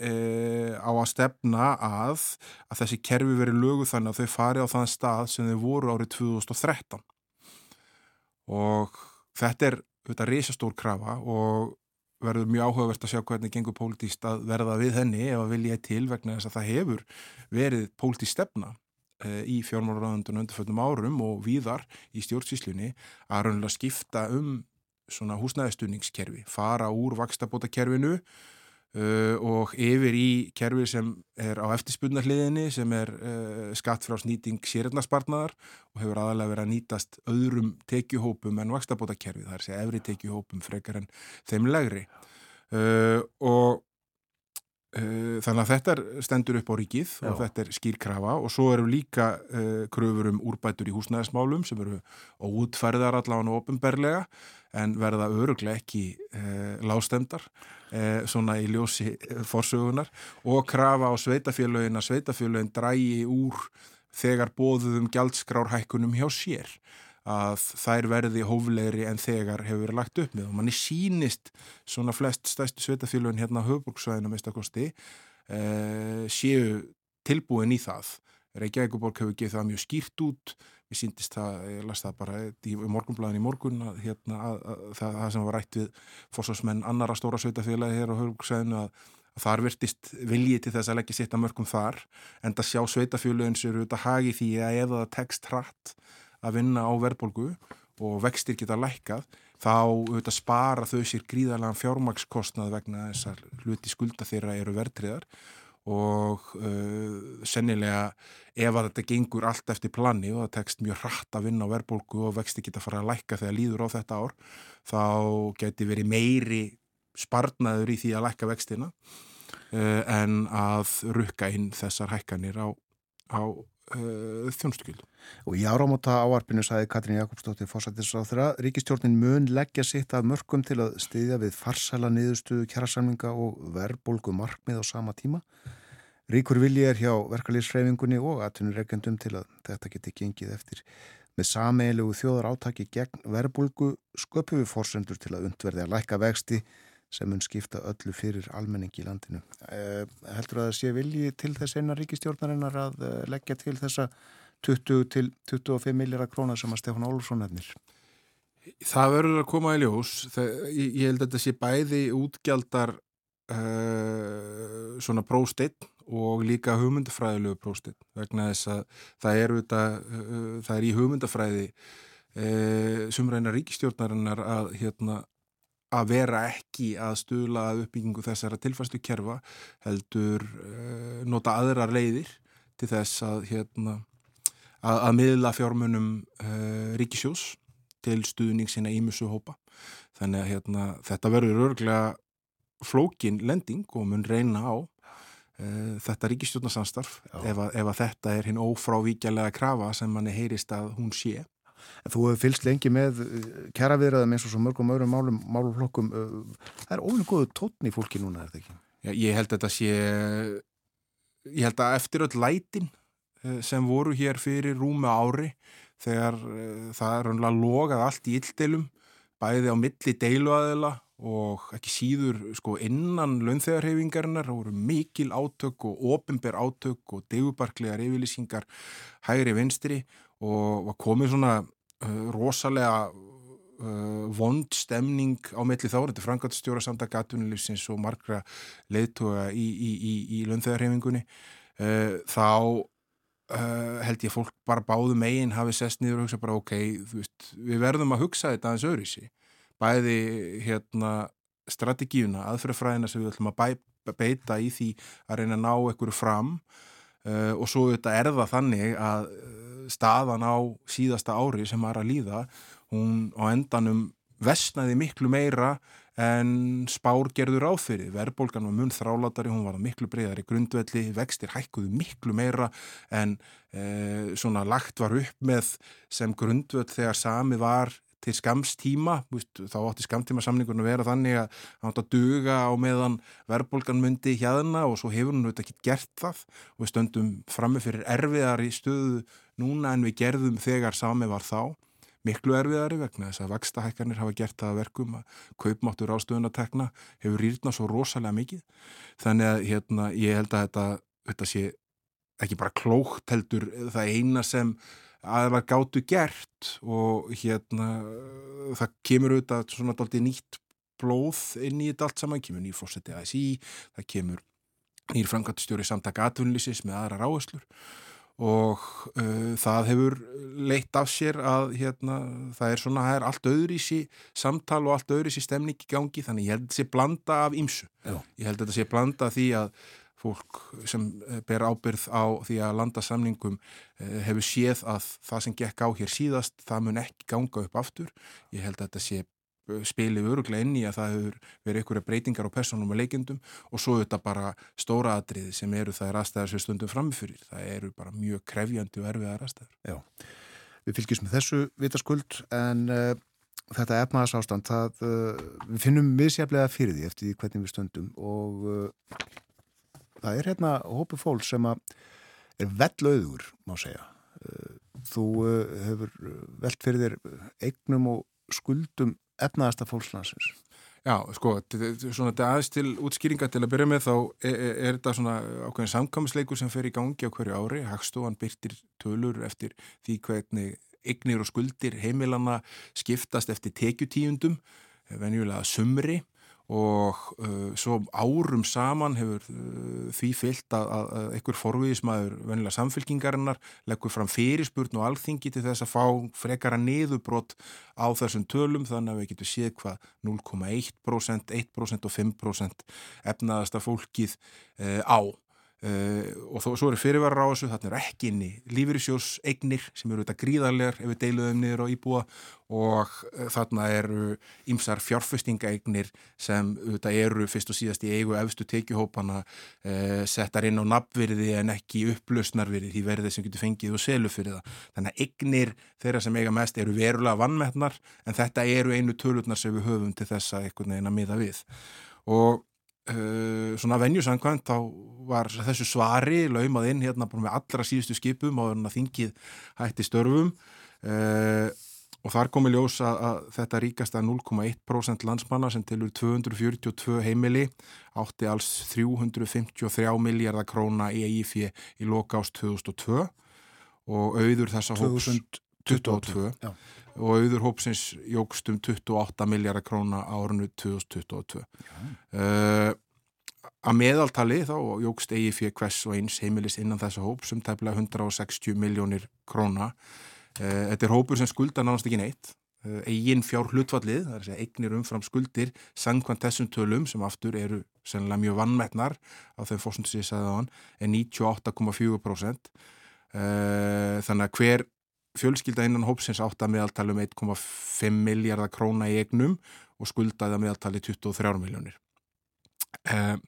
e, á að stefna að að þessi kerfi veri lögu þannig að þau fari á þann stað sem þau voru árið 2013 og þetta er þetta risastór krafa og verður mjög áhugavert að sjá hvernig gengur pólitíst að verða við henni ef að vilja til vegna þess að það hefur verið pólitíst stefna e, í fjármálaráðundun undirföldum árum og víðar í stjórnsíslunni að raunlega skipta um svona húsnæðistunningskerfi, fara úr vakstabótakerfinu uh, og yfir í kerfi sem er á eftirspunnarliðinni sem er uh, skatt frá snýting sérðnarspartnaðar og hefur aðalega verið að nýtast öðrum tekjuhópum en vakstabótakerfi, það er að segja efri tekjuhópum frekar en þeim legri uh, og þannig að þetta stendur upp á ríkið Já. og þetta er skýrkrafa og svo eru líka uh, kröfur um úrbætur í húsnæðismálum sem eru óutferðar allavega og ofinberlega en verða öruglega ekki eh, lástendar eh, svona í ljósi eh, forsögunar og krafa á sveitafélögin að sveitafélögin drægi úr þegar bóðuðum gjaldskrárhækkunum hjá sér að þær verði hóflegri en þegar hefur verið lagt upp með. Og manni sínist svona flest stæstu sveitafélögin hérna á höfbruksvæðinu meðstakosti eh, séu tilbúin í það. Reykjavíkuborg hefur gefið það mjög skýrt út. Ég síndist það, ég las það bara í morgunblæðin í morgun að, hérna, að, að, það, það sem var rætt við fórsvarsmenn annara stóra sveitafélagi hér á höfbruksæðinu að þar virtist viljið til þess að leggja sitt að mörgum þar. En það sjá sveitafélagin sér auðvitað hagi því að ef það tekst hratt að vinna á verðbólgu og vextir geta lækkað þá auðvitað spara þau sér gríðarlega fjármakskostnað vegna þessar hluti skulda þeirra eru verðtriðar og uh, sennilega ef að þetta gengur allt eftir planni og það tekst mjög hratt að vinna á verðbólku og vexti geta fara að lækka þegar líður á þetta ár þá geti verið meiri sparnaður í því að lækka vextina uh, en að rukka inn þessar hækkanir á á uh, þjónustugjöldum. Og í áramóta áarpinu sagði Katrín Jakobsdóttir fósættisráð þeirra ríkistjórnin mun leggja sitt að mörgum til að styðja við farsæla niðurstöðu kjærasamlinga og verðbólgu markmið á sama tíma. Ríkur vilji er hjá verkalýsreifingunni og atvinnureikendum til að þetta geti gengið eftir. Með sameilegu þjóðar átaki gegn verðbólgu sköpum við fórsendur til að undverði að læka vexti sem mun skipta öllu fyrir almenning í landinu. Eh, heldur að það sé vilji til þess eina ríkistjórnarinnar að eh, leggja til þessa 20 til 25 miljardar krónar sem að Stefán Ólfsson nefnir? Það verður að koma í ljós. Það, ég, ég held að þetta sé bæði útgjaldar uh, svona prósteinn og líka hugmyndafræðilegu prósteinn vegna þess að það er, þetta, uh, það er í hugmyndafræði uh, sumræna ríkistjórnarinnar að, hérna, að vera ekki að stula uppbyggingu þessara tilfæstu kerfa heldur nota aðrar leiðir til þess að, hérna, að, að miðla fjármunum ríkisjós til stuðning sína ímusu hópa. Þannig að hérna, þetta verður örglega flókin lending og mun reyna á uh, þetta ríkistjórnarsamstarf ef, ef að þetta er hinn ófrávíkjalega krafa sem manni heyrist að hún sé. En þú hefur fylst lengi með eh, kjæraviðraðum eins og svo mörgum öðrum málum, máluflokkum. Eh, það er ofinu góðu tótni í fólki núna, er þetta ekki? Já, ég held að þetta sé, ég held að eftir öll lætin sem voru hér fyrir rúmi ári þegar það er raunlega logað allt í illdelum, bæði á milli deiluaðila og ekki síður sko innan launþegarhefingarinnar voru mikil átök og ofinber átök og degubarklegar yfirlýsingar hægri vinstri og var komið svona rosalega uh, vond stemning á melli þá. Þetta frangatstjóra samt að gatunilifsins og margra leiðtoga í, í, í, í launþegarhefingunni uh, þá held ég fólk bara báðu megin hafi sest niður og hugsa bara ok, veist, við verðum að hugsa þetta aðeins öðru í sig bæði hérna strategíuna, aðferðafræðina sem við ætlum að bæ, beita í því að reyna að ná einhverju fram og svo þetta er það þannig að staðan á síðasta ári sem er að líða, hún á endanum vestnaði miklu meira en spár gerður áfyrir. Verðbólgan var mun þrálátari, hún var miklu breyðar í grundvelli, vextir hækkuðu miklu meira en eh, svona lagt var upp með sem grundvöld þegar sami var til skamstíma, þá átti skamtíma samningun að vera þannig að hann átti að duga á meðan verðbólgan myndi hérna og svo hefur hann auðvitað ekki gert það og við stöndum frammi fyrir erfiðar í stöðu núna en við gerðum þegar sami var þá miklu erfiðari vegna þess að vakstahækkanir hafa gert það að verkum að kaupmáttur ástöðun að tekna hefur rýrna svo rosalega mikið. Þannig að hérna, ég held að þetta, þetta sé ekki bara klókt heldur það eina sem aðeins gáttu gert og hérna það kemur auðvitað svona doldið nýtt blóð inn í þetta allt saman, kemur nýjur fórsetið ASI, það kemur nýjur framkvæmstjóri samtaka atvinnlýsis með aðra ráðslur og uh, það hefur leitt af sér að hérna, það er svona, það er allt öðru í sí samtal og allt öðru í sí stemning í gangi þannig ég held þetta sé blanda af ímsu ég held þetta sé blanda því að fólk sem eh, ber ábyrð á því að landa samningum eh, hefur séð að það sem gekk á hér síðast, það mun ekki ganga upp aftur. Ég held þetta sé spilið öruglega inn í að það hefur verið einhverja breytingar á personum og leikendum og svo þetta bara stóra atriði sem eru það er aðstæðar sem stundum framfyrir. Það eru bara mjög krefjandi og erfiðar aðstæðar. Já, við fylgjum með þessu vitaskuld en uh, þetta efnaðas ástand, það, uh, við finnum misjaflega fyrir því eftir hvernig við stundum og uh, það er hérna hópu fólk sem er vellauður, má segja. Þú hefur velt fyrir þér eignum og skuldum efnaðasta fólkslandsins. Já, sko, svona þetta aðeins til útskýringa til að byrja með þá er, er, er þetta svona ákveðin samkvæmsleikur sem fer í gangi á hverju ári. Hagstofan byrtir tölur eftir því hvernig eignir og skuldir heimilana skiptast eftir tekjutíundum, venjulega sumri og uh, svo árum saman hefur uh, því fyllt að, að einhver forviðismæður venilega samfélkingarinnar leggur fram fyrirspurn og alþingi til þess að fá frekara niðurbrott á þessum tölum þannig að við getum séð hvað 0,1%, 1% og 5% efnaðasta fólkið uh, á Uh, og þó, svo eru fyrirvarar á þessu, þarna eru ekki inni lífyrirsjós eignir sem eru þetta gríðarlegar ef við deiluðum niður á íbúa og uh, þarna eru ýmsar fjárfestingaeignir sem þetta eru fyrst og síðast í eigu efstu tekjuhópana uh, settar inn á nafnvirði en ekki upplausnarvirði því verðið sem getur fengið og selu fyrir það. Þannig að eignir þeirra sem eiga mest eru verulega vannmettnar en þetta eru einu tölurnar sem við höfum til þessa einhvern veginn að miða við og Uh, svona venjusangvænt þá var þessu svari laumað inn hérna bara með allra síðustu skipum á þingið hætti störfum. Uh, og þar komi ljós að, að þetta ríkast að 0,1% landsmanna sem tilur 242 heimili átti alls 353 miljardar króna í EIF í loka ást 2002 og auður þessa hóps 2022 já og auður hópsins jógst um 28 miljardar króna á ornu 2022. Uh, að meðaltali þá jógst eigi fyrir hvers og eins heimilis innan þessa hóp sem tæmlega 160 miljónir króna. Uh, þetta er hópur sem skulda nánast ekki neitt. Uh, eigin fjár hlutfallið, það er að segja eignir umfram skuldir, sangkvæmt þessum tölum sem aftur eru sennilega mjög vannmettnar á þeim fórstundu sem ég sagði á hann, er 98,4%. Þannig að hver fjölskylda innan hópsins átt að meðaltali um 1,5 miljardar króna í egnum og skuldaði að meðaltali 23 miljónir. Um,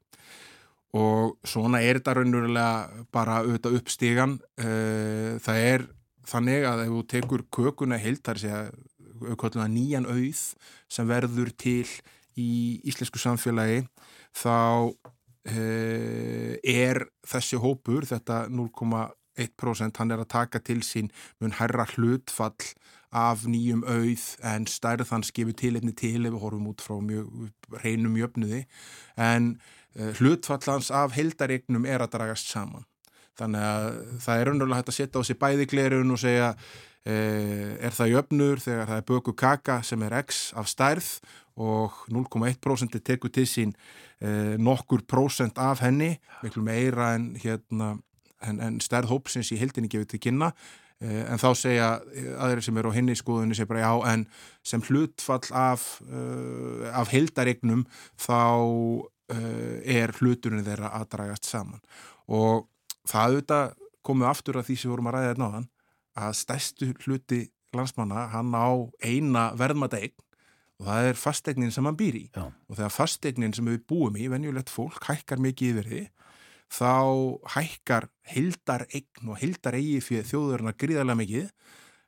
og svona er þetta raunverulega bara auðvitað uppstígan. Uh, það er þannig að ef þú tekur kökuna heilt, það að segja auðvitað nýjan auð sem verður til í íslensku samfélagi, þá uh, er þessi hópur, þetta 0,1 1% hann er að taka til sín mun herra hlutfall af nýjum auð en stærðan skifir til einni til ef við horfum út frá mjög, reynum jöfnuði. En uh, hlutfall hans af heldaregnum er að dragast saman. Þannig að það er raunverulega hægt að setja á sig bæði glerun og segja uh, er það jöfnur þegar það er böku kaka sem er x af stærð og 0,1% tekur til sín uh, nokkur prósent af henni miklu meira en hérna en, en stærð hópsins í hildinni gefið til kynna. Eh, en þá segja eh, aðeir sem eru á henni skoðunni segja bara já en sem hlutfall af, uh, af hildaregnum þá er hluturinn þeirra að dragast saman. Og það auðvitað komið aftur að því sem vorum að ræða þetta náðan að stærstu hluti landsmanna hann á eina verðmata eign og það er fastegnin sem hann býr í. Já. og þegar fastegnin sem við búum í, venjulegt fólk, hækkar mikið yfir því þá hækkar hildar eign og hildar eigi fyrir þjóðurna gríðarlega mikið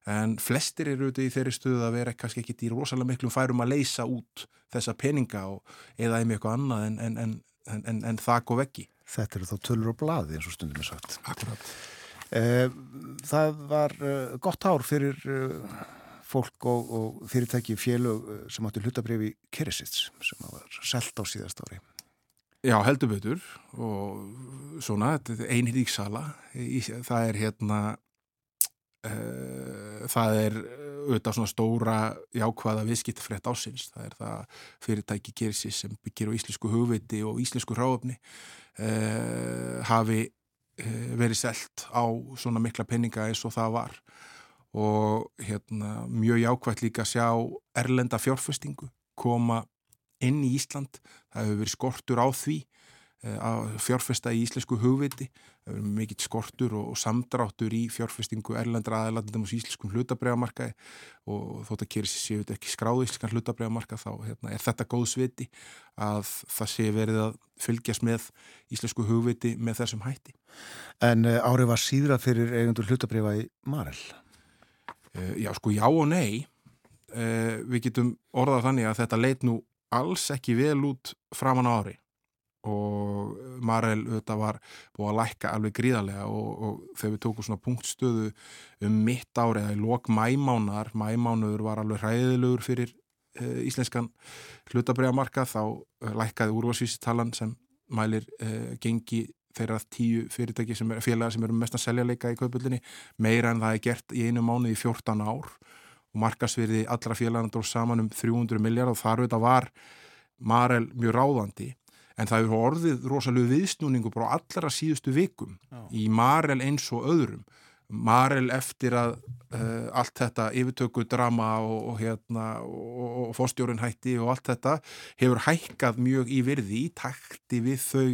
en flestir eru auðvitað í þeirri stuðu að vera kannski ekki í rosalega miklum færum að leysa út þessa peninga og eða einmi eitthvað annað en, en, en, en þak og veggi. Þetta eru þá tölur og bladi eins og stundum er sagt. Akkurat. Eh, það var eh, gott ár fyrir eh, fólk og, og fyrirtæki félög sem átti hlutabriði Keresits sem var selt á síðast ári. Já, heldur betur og svona, þetta einhir ríksala, það er hérna, uh, það er auðvitað svona stóra jákvæða viðskiptafrétt ásins, það er það fyrirtæki Gersis sem byggir á íslensku hugviti og íslensku ráöfni uh, hafi uh, verið selt á svona mikla penninga eins og það var. Og hérna mjög jákvægt líka að sjá erlenda fjárfestingu koma inn í Ísland, það hefur verið skortur á því eh, að fjárfesta í íslensku hugviti, það hefur mikill skortur og samdráttur í fjárfestingu erlendra aðlandum og íslenskum hlutabræðamarkaði og þótt að keri séu þetta ekki skráðu íslenskan hlutabræðamarkað þá hérna, er þetta góð sviti að það sé verið að fylgjast með íslensku hugviti með þessum hætti. En uh, árið var síðra fyrir eigundur hlutabræða í Marel? Uh, já sko já og nei, við getum orðað þannig að þetta leit nú alls ekki vel út framan á ári. Og Marel auðvitað var búið að lækka alveg gríðarlega og, og þegar við tókum svona punktstöðu um mitt ári eða í lok mæmánar, mæmánuður var alveg hræðilegur fyrir uh, íslenskan hlutabræðamarka þá uh, lækkaði úrvarsvísitalan sem mælir uh, gengi þeirra tíu fyrirtæki sem er félagar sem eru mest að selja leika í kaupullinni meira en það er gert í einu mánu í 14 ár markasverði allra félagandur saman um 300 miljard og þar auðvitað var Marel mjög ráðandi. En það hefur orðið rosalega viðsnúningu bara allra síðustu vikum Já. í Marel eins og öðrum. Marel eftir að uh, allt þetta yfirtöku drama og, og, hérna, og, og fórstjórun hætti og allt þetta hefur hækkað mjög í virði í takti við þau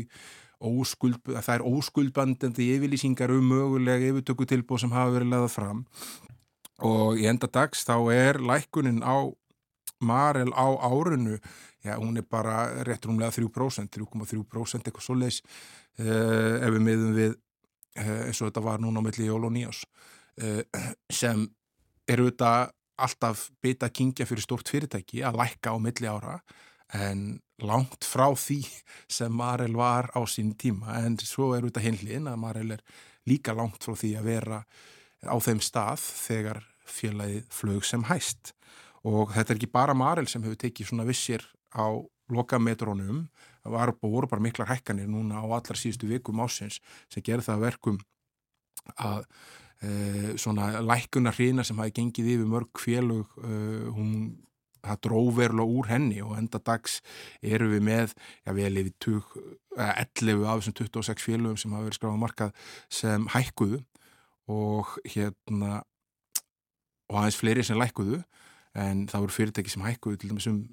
óskuld, það er óskuldbandandi yfirlýsingar um mögulega yfirtöku tilbúð sem hafa verið leðað fram og í enda dags þá er lækunin á Marel á árunu já, hún er bara rétt rúmlega 3%, 3,3% eitthvað svo leis uh, ef við miðum við uh, eins og þetta var núna á milli jól og nýjás uh, sem eru þetta alltaf bita að kingja fyrir stort fyrirtæki að lækka á milli ára en langt frá því sem Marel var á sín tíma. En svo er þetta hinliðin að Marel er líka langt frá því að vera á þeim stað þegar félagið flög sem hæst. Og þetta er ekki bara Marel sem hefur tekið svona vissir á lokametrónum það var, voru bara miklar hækkanir núna á allar síðustu vikum ásins sem gerði það verkum að e, svona lækunar hrína sem hafi gengið yfir mörg félug e, hún það dróverla úr henni og enda dags eru við með, já við erum við 11 af þessum 26 félögum sem hafa verið skráð á markað sem hækkuðu og hérna og aðeins fleiri sem lækkuðu en það voru fyrirtæki sem hækkuðu til dæmis um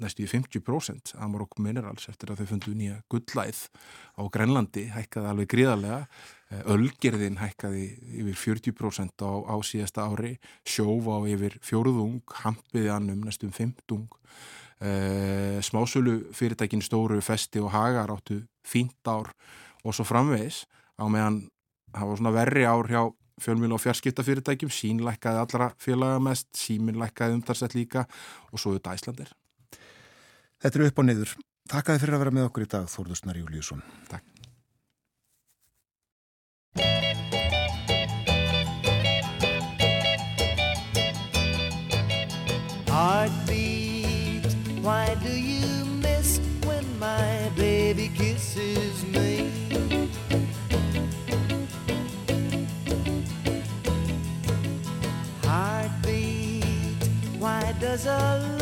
næstu í 50% Amarok Minerals eftir að þau fundu nýja gullæð á Grenlandi hækkaði alveg gríðarlega. Ölgerðin hækkaði yfir 40% á, á síðasta ári Sjófa á yfir fjóruðung Hampiði annum næstum fymtung e, Smásölu fyrirtækin Stóru, Festi og Hagar áttu fínt ár og svo framvegs á meðan var svona verri ár hjá fjölmjölu og fjarskiptafyrirtækjum, sín lækkaði allra félaga mest, símin lækkaði umtarsett líka og svo auðvitað Æslandir. Þetta eru upp á niður. Takkaði fyrir að vera með okkur í dag, Þórður Snari Júliusson. Takk. A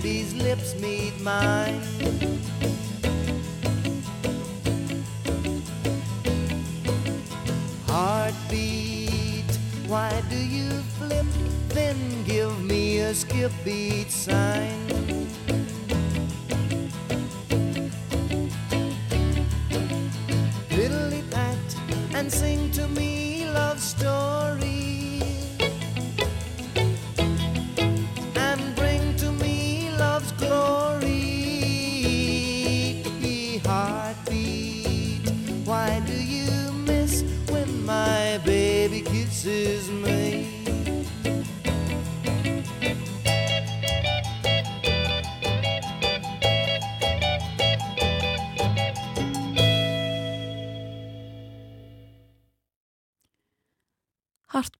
baby's lips meet mine? Heartbeat, why do you flip, then give me a skip beat sign? Fiddly pat and sing to me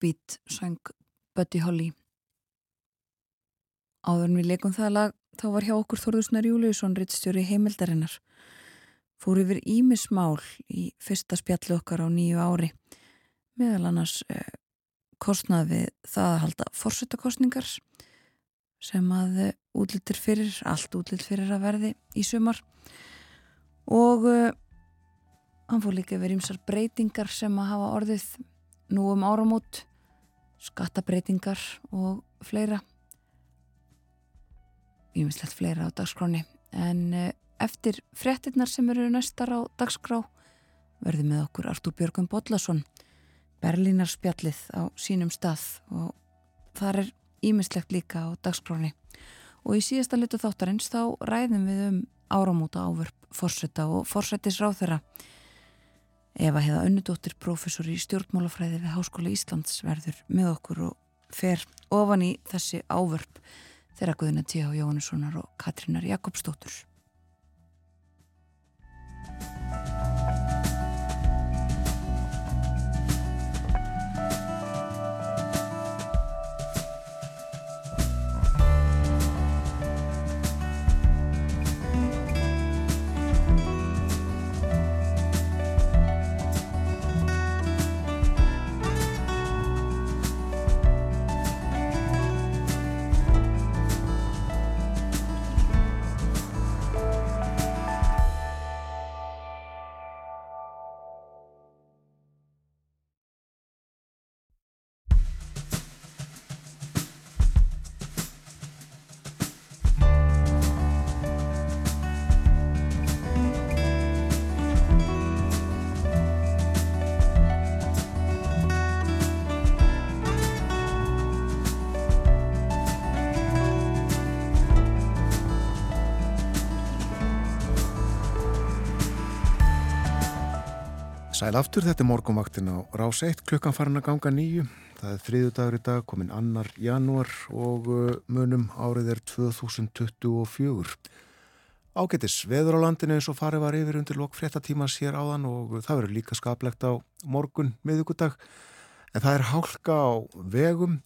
Heartbeat söng Buddy Holly. Áður við leikum það lag þá var hjá okkur Þorðusnar Júliusson rittstjóri heimildarinnar. Fór yfir ímismál í fyrsta spjallu okkar á nýju ári. Meðal annars eh, kostnað við það að halda fórsetakostningar sem að eh, útlýttir fyrir, allt útlýtt fyrir að verði í sumar. Og eh, hann fór líka yfir ímsar breytingar sem að hafa orðið nú um áramót skattabreitingar og fleira. Ímislegt fleira á dagskráni en eh, eftir fréttinnar sem eru næstar á dagskrá verði með okkur Artúr Björgum Bodlason Berlínar spjallið á sínum stað og þar er ímislegt líka á dagskráni og í síðasta litu þáttarins þá ræðum við um áramóta ávörp fórseta og fórsetisráþera Eva heiða Önnudóttir, professor í stjórnmálafræði við Háskóla Íslands verður með okkur og fer ofan í þessi ávörp þeirra Guðina T.H. Jóhannessonar og Katrínar Jakobsdóttur. Sæl aftur, þetta er morgunvaktin á rás 1, klukkan farin að ganga nýju. Það er þriðu dagur í dag, komin annar janúar og uh, munum árið er 2024. Ágættis, veður á landinu eins og farið var yfir undir lok fréttatímas hér áðan og það verður líka skaplegt á morgun miðugudag. En það er hálka á vegum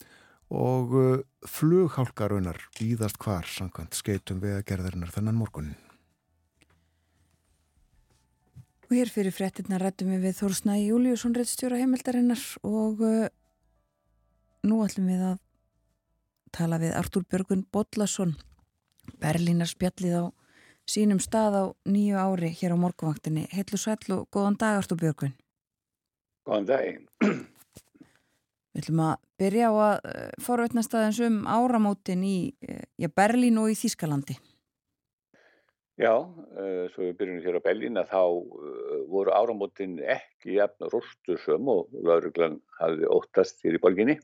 og uh, flughálkaraunar býðast hvar samkvæmt skeitum vegagerðarinnar þennan morgunin. Og hér fyrir fréttina rættum við við Þórsnægi Júliusson réttstjóra heimildarinnar og uh, nú ætlum við að tala við Artúr Björgun Bodlason Berlínar spjallið á sínum stað á nýju ári hér á morguvaktinni. Heitlu sætlu góðan dag Artúr Björgun. Góðan daginn. Við ætlum að byrja á að uh, forveitnast aðeins um áramótin í uh, já, Berlín og í Þískalandi. Já, uh, svo við byrjum hér á Bellin að þá uh, voru áramótin ekki jafn rústusum og lauruglan hafði óttast hér í borginni.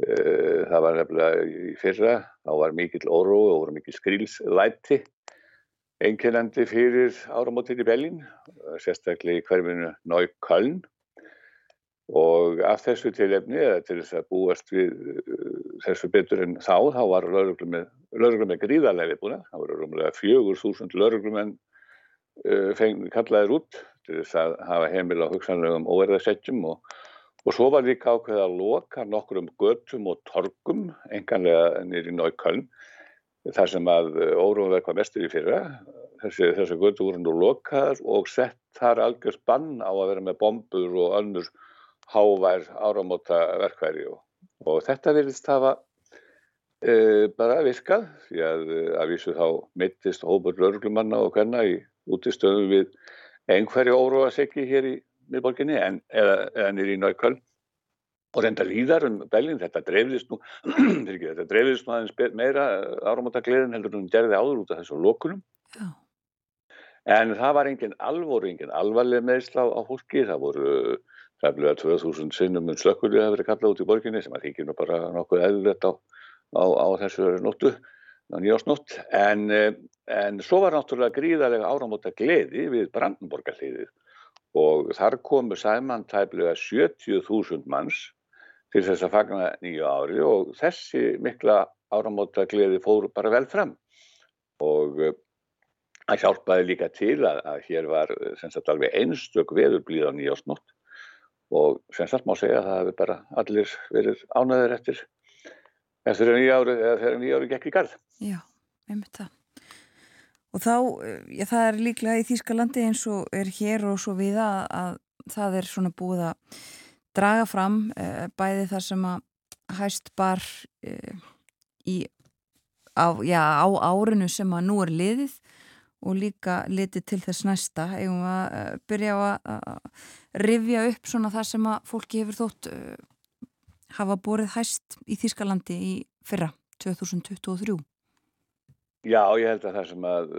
Uh, það var nefnilega í fyrra, þá var mikill órói og voru mikill skrílslæti einkennandi fyrir áramótin í Bellin, sérstaklega í hverfinu Neukölln og af þessu tilefni eða til þess að búast við þessu betur en þá, þá var lauruglum með, gríðarlega viðbúna, það voru rúmlega fjögur þúsund lauruglumenn uh, fengið kallaðir út til þess að hafa heimil á hugsanlegum óverðarsetjum og, og svo var líka ákveð að loka nokkrum göttum og torgum, enganlega nýri Nájköln, þar sem að órum verð hvað mestur í fyrra, þessi, þessi göttu voru nú lokaðar og sett þar algjör spann á að vera með bombur og önnur hávær áramóta verkværi og og þetta verðist hafa uh, bara virkað því að að vísu þá mittist hópur lauruglumanna og hverna í útistöðum við einhverju óróa seki hér í miðborginni en, eða, eða nýri í Nájköl og reynda líðar um Bellin, þetta dreifðist nú (clears throat) þetta dreifðist nú aðeins meira áramóta gleðin heldur hún gerði áður út af þessu lókunum Já. en það var engin alvoru, engin alvarleg meðslá á fólki, það voru Ræfnilega 2000 sinnum um slökkulið hefur verið kallað út í borginni sem að þykir nú bara nokkuð eðlilegt á, á, á þessu nóttu, á nýjásnótt. En, en svo var náttúrulega gríðarlega áramóta gleði við Brandenborgarliðið og þar komu sæman tæplega 70.000 manns til þess að fagna nýju ári og þessi mikla áramóta gleði fór bara vel fram. Og það hjálpaði líka til að, að hér var sagt, alveg einstök veðurblíð á nýjásnótt og sem sagt má segja að það hefur bara allir verið ánæður eftir eftir nýja ári eða þegar nýja ári gekk í garð. Já, einmitt það. Og þá, já, það er líklega í Þýskalandi eins og er hér og svo við að, að það er svona búið að draga fram e, bæði þar sem að hæst bar e, í, á, já, á árinu sem að nú er liðið og líka litið til þess næsta. Eigum við að byrja á að rifja upp svona það sem að fólki hefur þótt uh, hafa borið hæst í Þískalandi í fyrra, 2023 Já, ég held að það sem að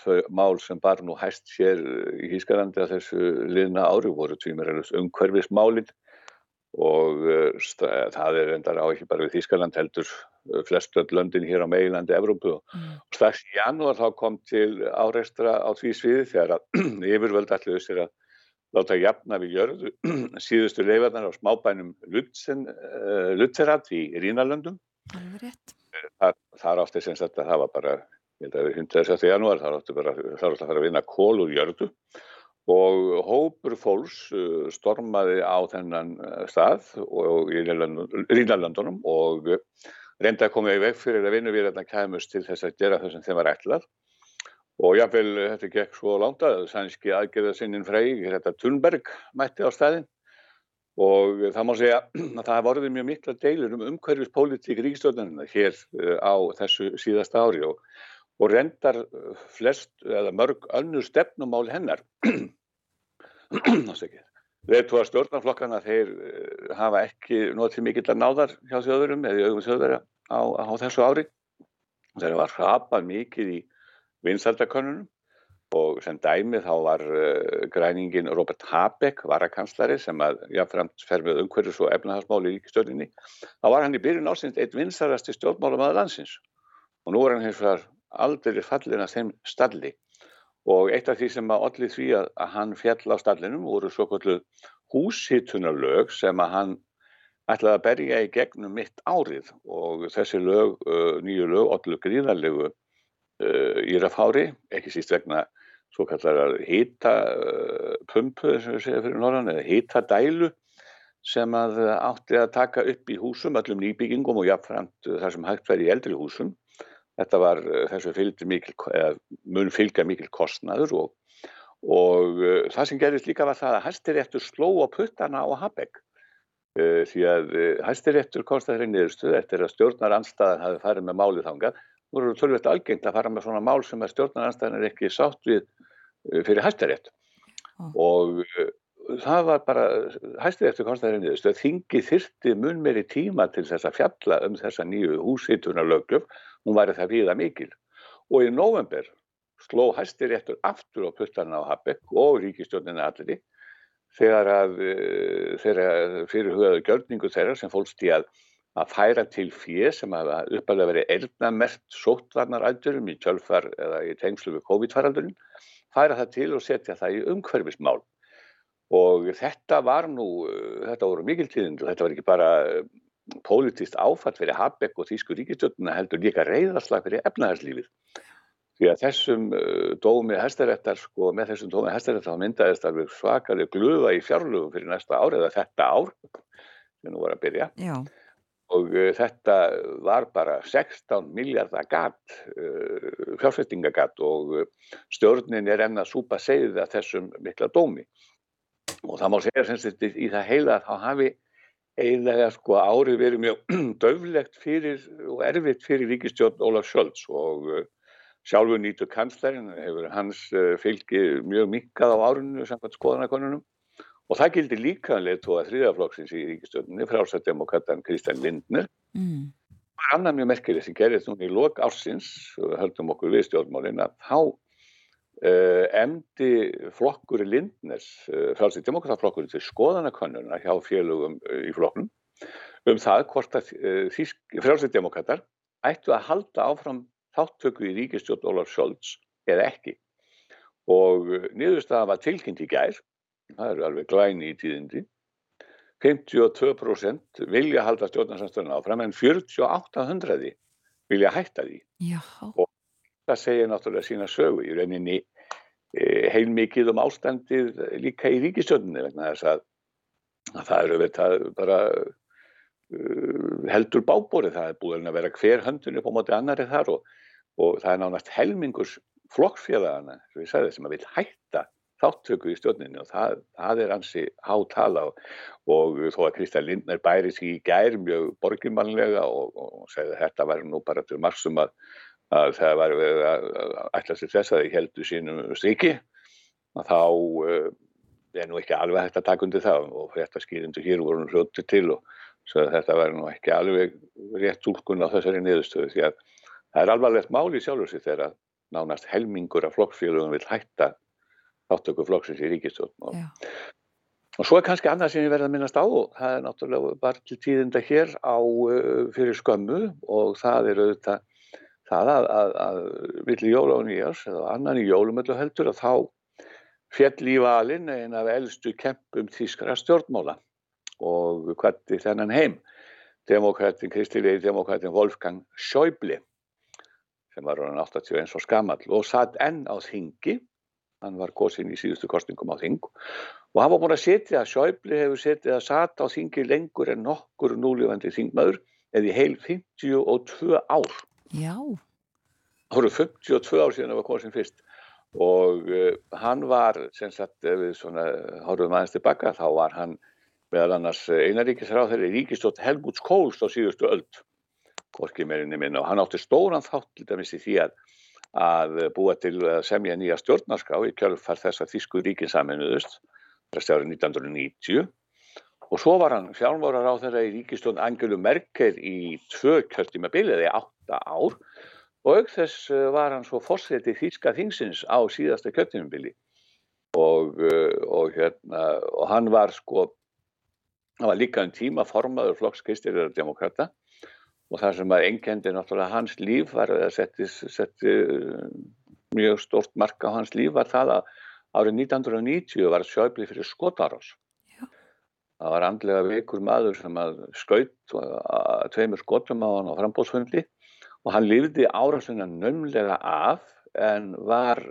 þau mál sem bar nú hæst sér í Þískalandi að þessu liðna ári voru tvímeralust umhverfismálinn og það er endar á ekki bara við Þískaland heldur flestu öll löndin hér á meilandi Evrópu mm. og strax í janúar þá kom til áreistra á því sviði þegar að (clears throat) yfirvöld allir sér að láta jafna við jörðu (clears throat) síðustu leifarnar á smábænum Lutzerat í Rínalöndum. Rétt. Þar, þar átti sem sagt að það var bara, ég held að við 107. janúar, þar átti bara, þar átti að fara að vinna kól úr jörðu og hópur fólks stormaði á þennan stað og í Rínalöndunum og reynda að koma í veg fyrir að að kæmust til þess að gera það sem þeim var ætlað. Og jáfnvel þetta gekk svo langt að sænski aðgerðasinnin Freyg, þetta Thunberg mætti á staðin og það má segja að það vorði mjög mikla deilur um umhverfispolítík ríkistjóðanina hér á þessu síðasta ári. Og, og rendar flest eða mörg önnur stefnumál hennar (clears throat) Leðtúa stjórnarflokkana þeir hafa ekki notið mikill að náðar hjá þjóðurum eða í augum þjóðverja á, á þessu ári. Þeir var hrapað mikið í vinsældakönnunum og sem dæmi þá var uh, græningin Robert Habeck, varakanslari sem að jáfnframt fer með umhverjus og efnahagsmáli í stjórninni. Þá var hann í byrjun ásins eitt vinsælasti stjórnmálum aða landsins og nú er hann hins vegar aldrei fallin að þeim stalli og eitt af því sem að allir því að, að hann fjall á stallinum voru svo kvöldu húshittunarlög sem að hann ætlaði að berja í gegnum mitt árið og þessi lög, uh, nýju lög, allir gríðarlegu uh, í rafhári, ekki síst vegna svo kallar hýtapumpu sem við segja fyrir norðan eða hýtadælu sem að átti að taka upp í húsum, öllum nýbyggingum og jafnframt þar sem hægt verið í eldri húsum. Þetta var þessu fylgdi mikil, eða mun fylgja mikil kostnaður og, og uh, það sem gerist líka var það að hæstiréttur sló á puttana á Habeck uh, því að hæstiréttur konstaði niðurstuð eftir að stjórnar anstæðan hafi farið með málið þangað voru tölvöld algengt að fara með svona mál sem að stjórnaranstæðan er ekki sátt við fyrir hæstarétt Ó. og það var bara hæstaréttur konstaði niðurstuð að þingi þyrti mun meiri tíma til þess að fjalla um þessa nýju húshitunarlöggjöf hún væri það viða mikil og í november sló hæstiréttur aftur á puttana á Habeck og ríkistjórnina allir þegar að þegar fyrirhugaðu gjörningu þeirra sem fólst í að að færa til fjö sem hafa uppalega verið eirnamert sóttvarnarætturum í tjölfar eða í tengslu við COVID-faraldurinn, færa það til og setja það í umhverfismál. Og þetta var nú, þetta voru mikiltíðin, þetta var ekki bara pólitist áfatt fyrir Habeck og Þýsku ríkistjóttuna heldur líka reyðarslag fyrir efnahagslífið. Því að þessum dómi hæstaréttar, sko, með þessum dómi hæstaréttar þá myndaðist alveg svakalega glufa í fjárlugum fyrir næsta ár eða þetta ár, sem nú var að byrja. Já. Og uh, þetta var bara 16 miljardar gatt, uh, fjárfestingagatt og uh, stjórnin er enn að súpa segið að þessum mikla dómi. Og það má segja sem þetta í það heila að þá hafi eiginlega sko árið verið mjög (clears throat) döflegt fyrir og erfitt fyrir ríkistjórn Ólaf Skjölds og sjálfur nýtu kanslarinn hefur hans fylgi mjög minkað á árinu samkvæmt skoðanakonunum. Og það gildi líka leiðtóa þriðaflokksins í ríkistjórnunni, frálsættdemokratan Kristján Lindner. Mm. Annað mjög merkileg sem gerist núna í lok ársins, höldum okkur við stjórnmálinn, að þá uh, emdi flokkur í Lindners, uh, frálsættdemokrataflokkur til skoðanakönnuna hjá félögum uh, í flokknum, um það hvort að uh, frálsættdemokratar ættu að halda áfram þáttöku í ríkistjórn Ólaf Scholz eða ekki. Og niðurstaða var tilkynnt í gær, það eru alveg glæni í tíðindi 52% vilja halda stjórnarsamstöðuna áfram en 4800 vilja hætta því Já. og það segir náttúrulega sína sögu í rauninni e, heilmikið um ástandið líka í ríkistjórnunni vegna þess að, að það eru þetta bara uh, heldur bábórið, það er búin að vera hver höndun upp á móti annari þar og, og það er nánast helmingus flokkfélagana, sem ég sagði, sem að vil hætta þáttöku í stjórninu og það, það er ansi hátala og, og þó að Kristján Lindner bæri sig í gær mjög borginmannlega og, og segði að þetta væri nú bara til marsum að, að það væri að ætla sér þess að þið heldur sínum striki að þá uh, er nú ekki alveg hægt að taka undir það og þetta skýrindu hér voru hljóttu til og þetta væri nú ekki alveg rétt tólkun á þessari niðurstöðu því að það er alvarlegt máli sjálfur sig þegar nánast helmingur af flokksfélögum vil hætta þáttöku flokksins í ríkistjórn og, og svo er kannski annað sem ég verði að minnast á og það er náttúrulega bara til tíðinda hér á uh, fyrir skömmu og það er auðvitað það að, að, að villi jóla og nýjars eða annan í jólumöllu heldur að þá fjall í valin en af eldstu kempum þýskara stjórnmála. Og hverti þennan heim demokratin, kristilegi demokratin Wolfgang Schäuble sem var hann 81 og skamall og satt enn á þingi. Hann var kosin í síðustu kostningum á þing. Og hann var búin að setja Schäuble hefur setið að satt á þingi lengur en nokkur núlífandi þingmaður eða í heil 52 ár Já, það voru 52 ár síðan að var kosin fyrst og uh, hann var sem sagt ef við svona horfum aðeins tilbaka þá var hann meðal annars einaríkisráð þeirri ríkistótt Helmuts Kóls á síðustu öld hvorki meirinni minna. Og hann átti stóran þátt til dæmis í því að að búa til að semja nýja stjórnarská í kjölfar þess að Þísku ríkin saminuðust þessi árið 1990 og svo var hann fjármárar á þeirra í ríkistjórn Angelu Merkel í tvö kjörtíma biliði átta ár. Og auk þess eh, var hann svo fórseti Þíska þingsins á síðasta kjörtíma bili og, eh, og, hérna, og hann var sko hann var líka um tíma formaður flokks kristilega demokrata og það sem að engendi náttúrulega hans líf var að setti uh, mjög stort marka á hans líf var það að árið 1990 var sjöfli fyrir skotarás. Það var andlega veikur maður sem að skaut að tveimur skotum á hann á frambóðsfundi og hann lifði árásuna nömmlega af en var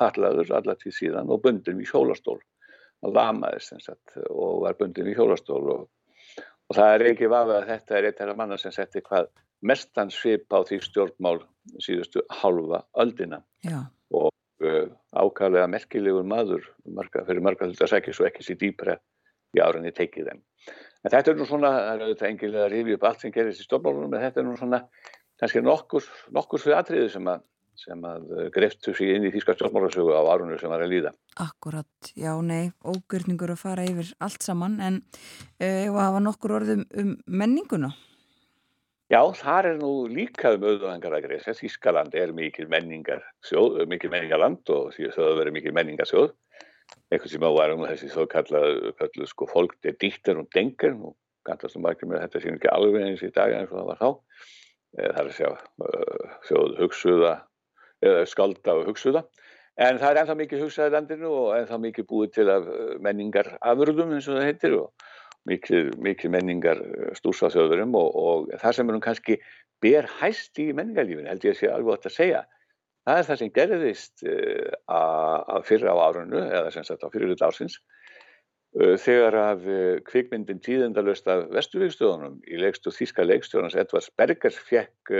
fallaður allar til síðan og bundin við hjólastól. Hann lamaðist og var bundin við hjólastól og Og það er ekki vafa að þetta er eitt af manna sem setti hvað mestan svip á því stjórnmál síðustu halva öldina. Já, og uh, ákvæðlega merkilegur maður marga, fyrir marga hluta sækis og ekki sér dýpra í árinni tekið þeim. En þetta er nú svona, það er auðvitað engilega að rifja upp allt sem gerist í stjórnmálunum, en þetta er nú svona kannski nokkur, nokkur fyrir atriði sem að sem að greftu sig inn í þýska stjórnmálasögu á árunum sem var að líða. akkurat, já, nei, ógjörningur að fara yfir allt saman en uh, og hafa nokkur orðum um menninguna. Já, þar er nú líka um auðvöngar að greisa. Þískaland er mikil menningar sjóð, mikil menningarland og að það verður mikil menningarsjóð. Eitthvað sem á varum þessi svo kallað sko fólk, er dýttar og dengar og gandast um margir með þetta sín ekki alveg eins í dag eins og það var þá. Það er að sjá sjóð hugsuða eða skalda og hugsuða. En það er ennþá mikið hugsaði landinu og ennþá mikið búið til af menningar afurðum eins og það heitir og mikið, mikið menningar stúsa þjóðurum og, og það sem er nú kannski ber hæst í menningarlífinu held ég að sé alveg átt að segja. Það er það sem gerðist að fyrra á árunnu eða sem sagt á fyrirlut ársins þegar að kvikmyndin tíðendalöst af Vestuvíkstöðunum í leikstu þíska leikstjóðans Edvards Bergers fekk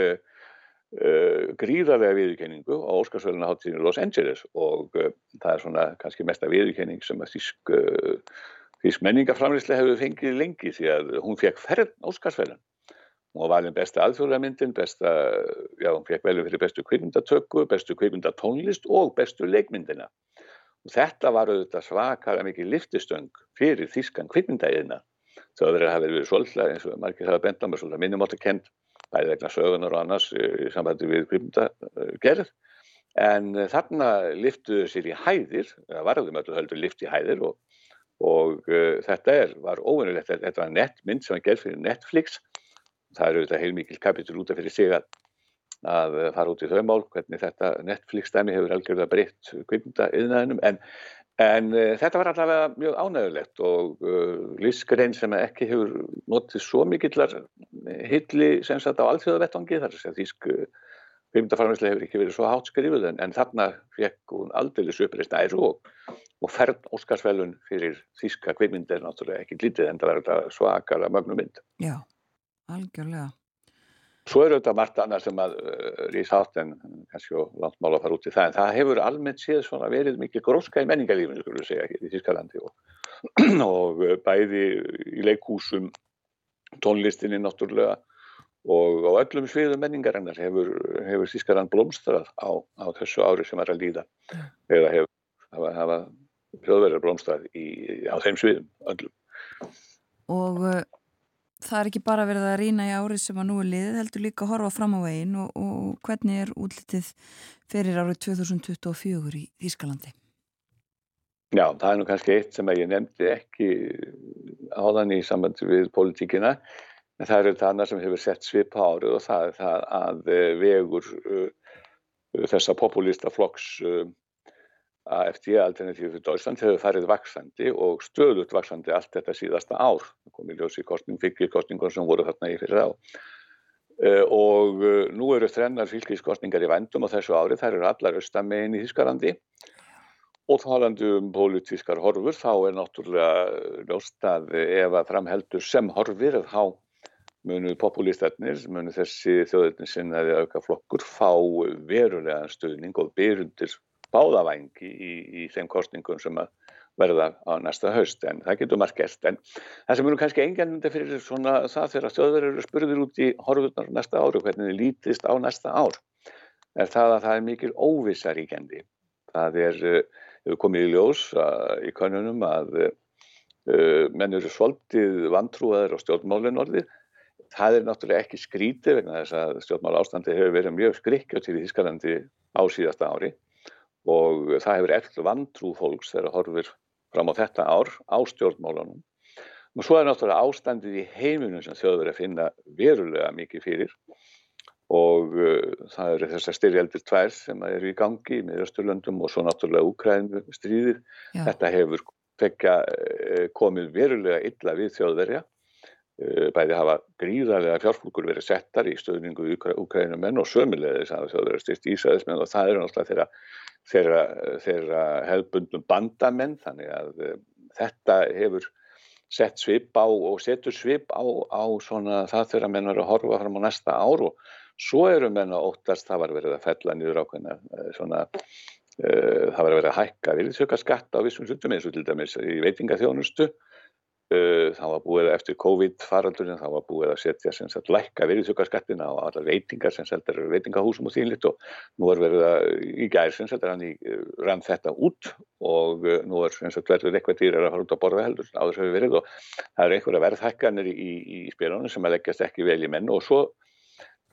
Uh, gríðarlega viðurkenningu á Óskarsvölinu háttíðinu Los Angeles og uh, það er svona kannski mesta viðurkenning sem að þísk, uh, þísk menningaframlislega hefur fengið lengi því að hún fekk ferð Óskarsvölinu var valin besta alþjóðlega myndin besta, já hún fekk velum fyrir bestu kvikmyndatöku, bestu kvikmyndatónlist og bestu leikmyndina. Og þetta var auðvitað svakara mikið liftistöng fyrir þískan kvikmyndaðina það verður að hafa verið svolítið eins og margir hafa bent á mig svolítið minnumáttu kent bæði vegna sögunar og annars í sambandi við kvipmyndagerð en þarna liftuðu sér í hæðir, það varðum öllu höldur lift í hæðir og, og uh, þetta er, var óvinnulegt, þetta var netmynd sem var gerð fyrir Netflix það eru þetta heilmikil kapitul út af fyrir sig að, að fara út í þau mál hvernig þetta Netflix dæmi hefur algjörlega breytt kvipmyndaiðnaðinum en En uh, þetta var allavega mjög ánægulegt og uh, lífsgrein sem ekki hefur notið svo mikillar hilli sem sagt á alþjóðavettangi þar sem þýsk kvimdafarmislega hefur ekki verið svo hátt skrifuð en, en þarna fekk hún aldrei söpurist æru og, og ferð Óskarsfælun fyrir þýska kvimindi er náttúrulega ekki lítið en það verður svakara mögnumynd. Já, algjörlega. Svo eru þetta margt annað sem að uh, rýs átt en kannski og langt mála að fara út í það en það hefur almennt séð svona verið mikið gróska í menningarlífinu skulum segja hér í Þískalandi og, (clears throat) og bæði í leikúsum, tónlistinni náttúrulega og á öllum sviðum menningarinnar hefur, hefur Þískaland blómstrað á, á þessu ári sem er að líða eða hefur hafa, hafa hljóðverðar blómstrað í, á þeim sviðum öllum. Og uh, það er ekki bara verið að rýna í árið sem að nú er liðið, heldur líka að horfa fram á veginn og, og hvernig er útlitið fyrir árið 2024 í Þískalandi? Já, það er nú kannski eitt sem ég nefndi ekki áðan í sambandi við politíkina, en það eru þetta annað sem hefur sett svip á árið og það er það að vegur uh, þessa populista flokks að FD-alternatífi fyrir Dóðsland hefur farið vaksandi og stöðut vaksandi allt þetta síðasta ár. Það kom í ljósi kostning, fylgiskostningur sem voru þarna í fyrir á. Uh, og uh, nú eru þrennar fylgiskostningar í vendum á þessu ári, þær eru allar austamegin í Þískarandi og talandi um pólitískar horfur þá er náttúrulega ljóst að ef að framheldur sem horfir þá munu populistarnir, munu þessi þjóðurinn sinnaði auka flokkur fá verulega stuðning og byrjundir báðavæng í, í þeim kostningum sem að verða á næsta haust en það getur margt gert en það sem eru kannski engjörnandi fyrir svona það þegar stjóðverður eru spurðir út í horfurnar næsta ár og hvernig þið lítist á næsta ár er það að það er mikil óvissa ríkjandi. Það er, hefur komið í ljós að, í konunum að uh, menn eru svolítið vantrúaður á stjórnmálinn orðið. Það er náttúrulega ekki skrítið vegna þess að stjórnmála ástandi hefur verið mjög skrikkjátt í Þískalandi á síðasta ári og það hefur eftir vantrú fólks þegar horfir fram á þetta ár á stjórnmálunum. Og svo er náttúrulega ástandið í heiminum sem þjóður að finna verulega mikið fyrir og uh, það eru þessar styrjaldir tvær sem eru í gangi með Östurlöndum og svo náttúrulega Úkrænum stríðir. Já. Þetta hefur fekka, uh, komið verulega illa við þjóðverja. Uh, bæði hafa gríðarlega fjárflúkur verið settar í stöðningu Úkrænum menn og sömulegðis að þjóðverja styrst Ísæðismenn og það eru náttúrulega þeirra þeirra, þeirra hefðbundum bandamenn þannig að uh, þetta hefur sett svip á og setur svip á, á svona það þegar menn eru að horfa fram á næsta ár og svo eru menn að óttast það var verið að fella nýður ákveðna uh, svona uh, það var verið að hækka viljusöka skatt á vissum hlutum eins og til dæmis í veitingaþjónustu það var búið eftir COVID-faraldurinn, það var búið að setja sem sagt lækka veriðsökarskattina á allar veitingar sem sagt eru veitingahúsum og þínlitt og nú er verið að í gæri sem sagt hann í uh, rann þetta út og uh, nú er sem sagt verður eitthvað dýrar að fara út á borða heldur sem við verið og það eru einhverja verðhækkanir í, í, spilunum sem að leggjast ekki vel í menn og svo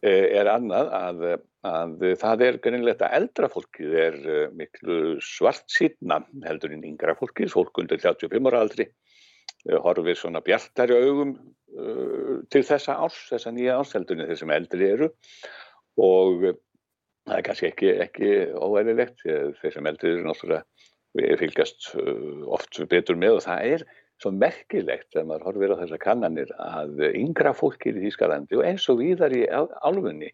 er annað að, að það er greinilegt að eldra fólkið er miklu svart síðna heldur en yngra fólkið, fólk undir 35 ára aldri horfir svona bjartari augum uh, til þessa árs, þessa nýja ársheldunni þeir sem eldri eru og uh, það er kannski ekki, ekki óæðilegt þeir sem eldri eru náttúrulega fylgast uh, oft betur með og það er svo merkilegt þegar maður horfir á þessa kannanir að yngra fólkir í Þýskalandi og eins og víðar í álfunni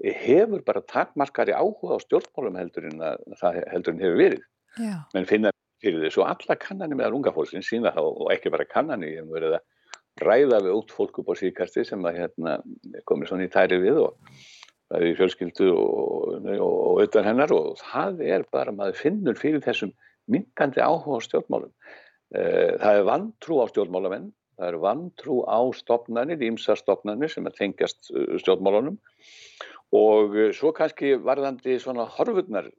hefur bara takmarkari áhuga á stjórnmálum heldur en það heldur en hefur verið Já. menn finna fyrir þessu og alla kannanir meðal unga fólksins sína þá og ekki bara kannanir, ég hef verið að ræða við út fólk upp á síkasti sem að hérna komir svona í tæri við og í fjölskyldu og, og, og utan hennar og það er bara maður finnur fyrir þessum minkandi áhuga á stjórnmálum. Eh, það er vantrú á stjórnmálamenn, það er vantrú á stopnarnir, ímsa stopnarnir sem er tengjast eh, stjórnmálunum og eh, svo kannski varðandi svona horfurnar,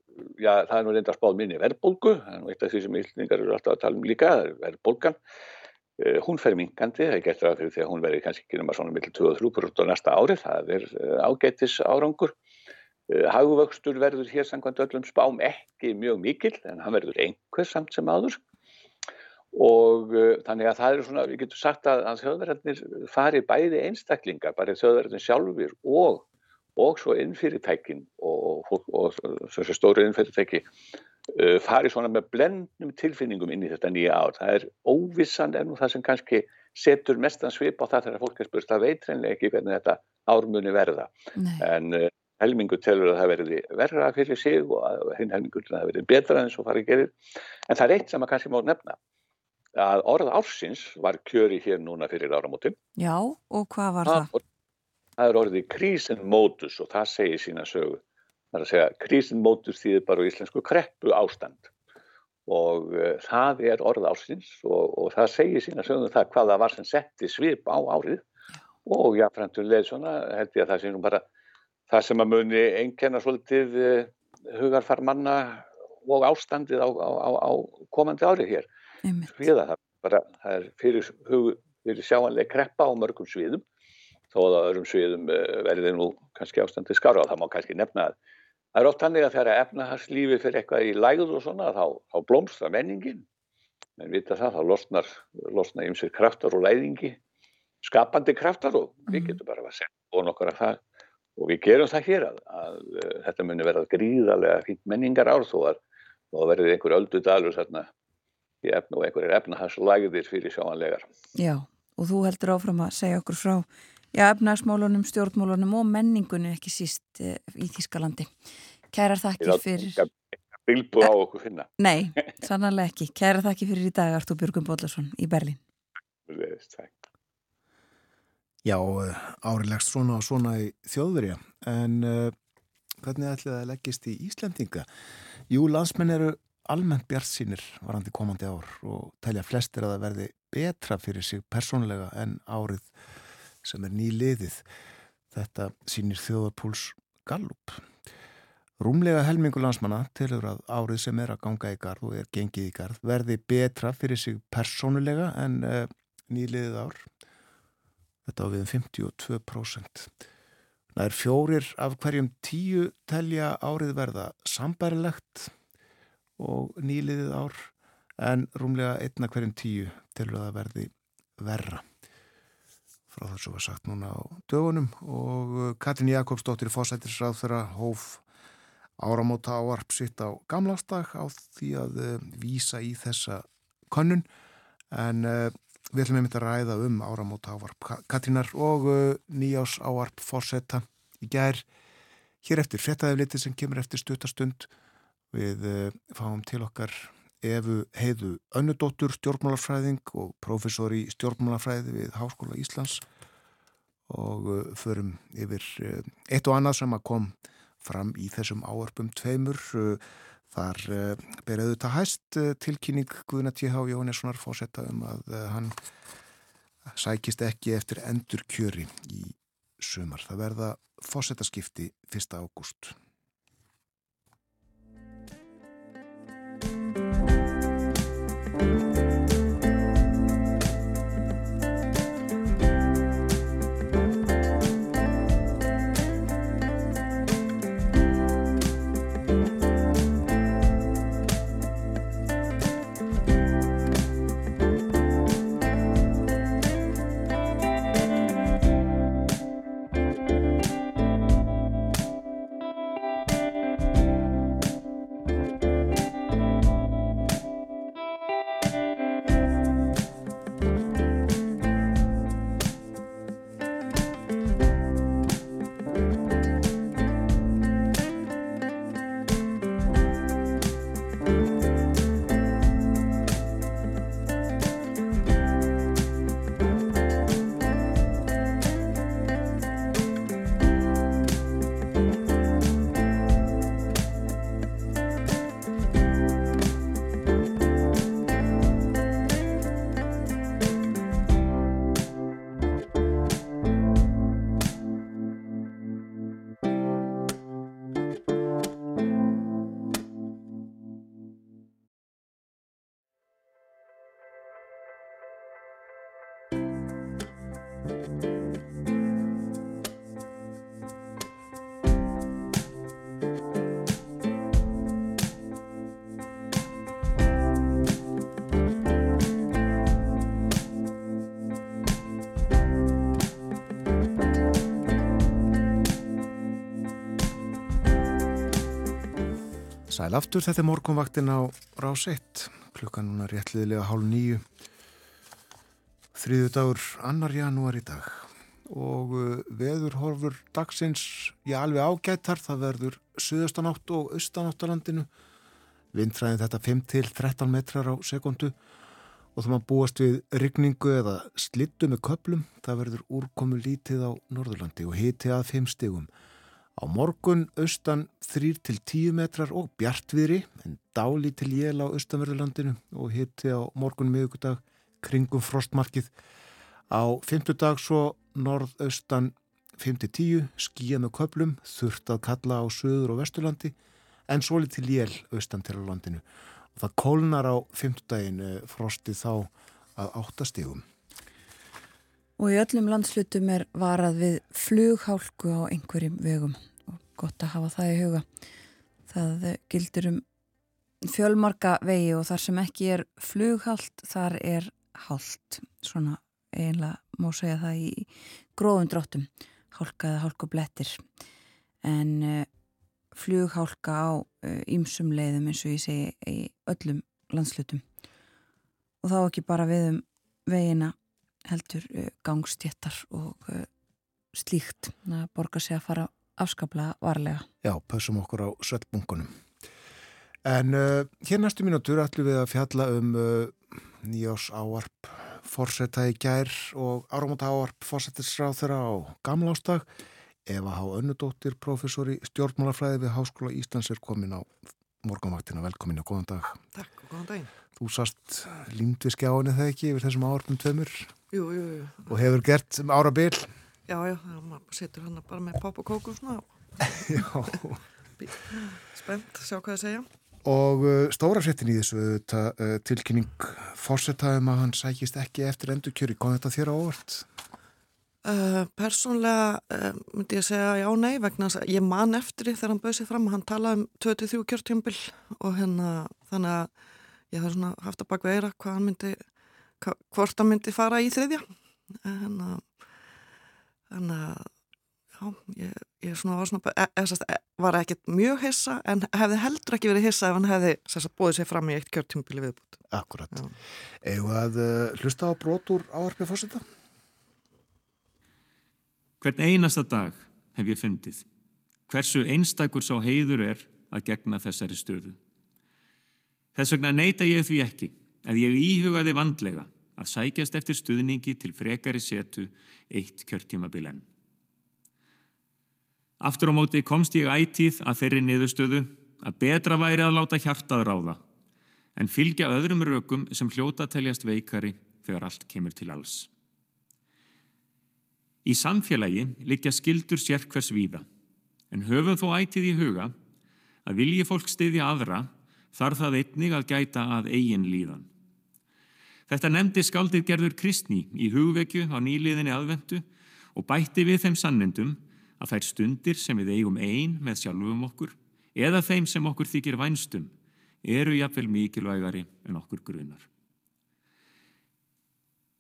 já það er nú reynda spáð minni verðbólgu, það er nú eitt af því sem yllningar eru alltaf að tala um líka, er verðbólgan, uh, hún fer mingandi, það er gett ræð fyrir því að hún verði kannski ekki náma svona millir 2-3% á næsta ári, það er uh, ágættis árangur, uh, haguvöxtur verður hér samkvæmt öllum spám ekki mjög mikil en hann verður einhver samt sem áður. Og þannig að það eru svona, við getum sagt að, að þjóðverðarnir fari bæði einstaklingar, bara þjóðverðarnir sjálfur og og svo innfyrirtækin og, og, og þessu stóru innfyrirtæki uh, fari svona með blendnum tilfinningum inn í þetta nýja ár. Það er óvissan en það sem kannski setur mestan svip á það þegar fólk er spurst. Það veit reynilega ekki hvernig þetta ármunni verða. Nei. En uh, helmingur telur að það verði verra fyrir sig og hinn helmingur að það verði betra en svo farið gerir. En það er eitt sem að kannski má nefna að orð ársins var kjöri hér núna fyrir áramótin. Já, og hvað var það? það? Það er orðið krísinmótus og það segir sína sögu. Það er að segja krísinmótus þýðir bara á íslensku kreppu ástand og uh, það er orð ásins og, og það segir sína sögum um það hvaða var sem setti svip á árið og já, fremtuleg svona held ég að það sé nú bara það sem að muni einkenna svolítið uh, hugarfar manna og ástandið á, á, á komandi árið hér. Sviða, það, bara, það er fyrir, fyrir sjáanlega kreppa á mörgum sviðum þó að öðrum sviðum eh, verði nú kannski ástandi skára og það má kannski nefna að það er oft hannig að þegar efnahagslífi fyrir eitthvað í lægð og svona þá, þá blómstra menningin en vita það, þá losnar losna ymsir kraftar og læðingi skapandi kraftar og við mhm. getum bara að setja og nokkar af það og við gerum það hér að, að, að þetta muni verða gríðarlega fínt menningar ár þó að og verður einhver öldu dalur þarna í efna og einhverjir efnahagslægðir fyrir sjáanlegar. Já, og þú heldur áfram að segja okkur frá já, efnahagsmálunum, stjórnmálunum og menningunum ekki síst e, í Þískalandi. Kærar þakkir fyrir... Bilbu á okkur finna. Nei, (laughs) sannarlega ekki. Kærar þakkir fyrir í dag, Artur Björgum Bóllarsson í Berlín. Takk. Já, eh, árilegst svona og svona í þjóðverja, en uh, hvernig ætlið það að leggist í Íslandinga? Jú, landsmenn eru almennt bjart sínir varandi komandi ár og telja flestir að það verði betra fyrir sig persónlega en árið sem er nýliðið. Þetta sínir þjóðarpúls Gallup. Rúmlega helmingu landsmanna tilur að árið sem er að ganga í garð og er gengið í garð verði betra fyrir sig persónulega en uh, nýliðið ár Þetta á við um 52%. Það er fjórir af hverjum tíu telja árið verða sambærilegt og nýliðið ár en rúmlega einna hverjum tíu telur að verði verra. Frá þessu var sagt núna á dögunum. Og Katrin Jakobsdóttir fósættisráð þeirra hóf áramóta áarp sitt á gamlastak á því að vísa í þessa könnun. En Við ætlum einmitt að ræða um áramóta ávarp Katrínar og uh, nýjás ávarp fórsetta í gær. Hér eftir frettæðifliti sem kemur eftir stutastund við uh, fáum til okkar Efu Heiðu Önnudóttur stjórnmálafræðing og professor í stjórnmálafræði við Háskóla Íslands og uh, förum yfir eitt og annað sem að kom fram í þessum ávarpum tveimur Þar uh, eh, berðuðu það hæst uh, tilkynning Guðna T.H. Jónessonar fósetta um að uh, hann sækist ekki eftir endur kjöri í sumar. Það verða fósettaskipti 1. ágúst. Sæl aftur, þetta er morgunvaktin á rás 1, klukkan núna réttliðilega hálf nýju, þriðu dagur annar janúar í dag. Og uh, veðurhorfur dagsins, já alveg ágættar, það verður suðastanátt og austanáttalandinu, vindræðin þetta 5-13 metrar á sekundu og þá maður búast við rigningu eða slittu með köplum, það verður úrkomu lítið á Norðurlandi og hiti að 5 stegum. Á morgun austan 3-10 metrar og bjartviðri en dáli til jél á austanverðurlandinu og hitti á morgun miðugudag kringum frostmarkið. Á fymtudag svo norðaustan 5-10 skíja með köplum þurft að kalla á söður og vesturlandi en svo litið jél austan til landinu. Og það kólnar á fymtudagin eh, frostið þá að áttastígum. Og í öllum landslutum er varað við flughálku á einhverjum vegum og gott að hafa það í huga. Það gildur um fjölmarka vegi og þar sem ekki er flughalt, þar er halt. Svona einlega má segja það í gróðum dráttum, hálka eða hálkublettir. En uh, flughálka á ýmsum leiðum eins og ég segi í öllum landslutum og þá ekki bara við um vegina heldur gangstjettar og slíkt að borga sig að fara afskaplega varlega. Já, pössum okkur á svettbunkunum. En uh, hér næstu mínútur ætlum við að fjalla um uh, nýjás áarp fórsetta í gær og áramóta áarp fórsettisráð þeirra á gamla ástag. Eva Há Önnudóttir, professor í stjórnmálafræði við Háskóla Íslands er komin á morgunvaktina. Velkomin og góðan dag. Takk og góðan daginn. Þú sast límt við skjáinu þegar ekki yfir þessum áarpum tömur. Jú, jú, jú. Og hefur gert ára byl. Já, já, maður setur hann bara með pop og kóku og svona. (laughs) já. Spennt, sjá hvað það segja. Og uh, stóra fréttin í þessu uh, tilkynning fórsetaðum að hann sækist ekki eftir endurkjöri. Kom þetta þér á óvart? Uh, persónlega myndi ég segja já, nei, vegna að ég man eftir því þegar hann bauð sér fram og hann talaði um 23 kjörtjömbil og hérna þannig að ég hef svona haft að baka veira hvað hann myndi, hva, hvort hann myndi fara í þriðja. Hérna, þannig að já, ég, ég svona var, svona, e, e, e, var ekkert mjög hissa en hefði heldur ekki verið hissa ef hann hefði bóðið sér fram í eitt kjörtjumbili viðbútt. Akkurat. Eða uh, hlusta á brotur áarpið fórseta? Hvern einasta dag hef ég fundið hversu einstakur sá heiður er að gegna þessari stöðu. Þess vegna neyta ég því ekki að ég íhugaði vandlega að sækjast eftir stuðningi til frekari setu eitt kjörtjumabilenn. Aftur á móti komst ég ætíð að þeirri niðurstöðu að betra væri að láta hjartað ráða en fylgja öðrum rökum sem hljóta teljast veikari þegar allt kemur til alls. Í samfélagi likja skildur sér hvers víða en höfum þó ætíð í huga að vilji fólk stiðja aðra þarf það einnig að gæta að eigin líðan. Þetta nefndi skaldið gerður kristni í hugvekju á nýliðinni aðvendu og bætti við þeim sannendum að þær stundir sem við eigum ein með sjálfum okkur eða þeim sem okkur þykir vænstum eru jafnvel mikilvægari en okkur grunar.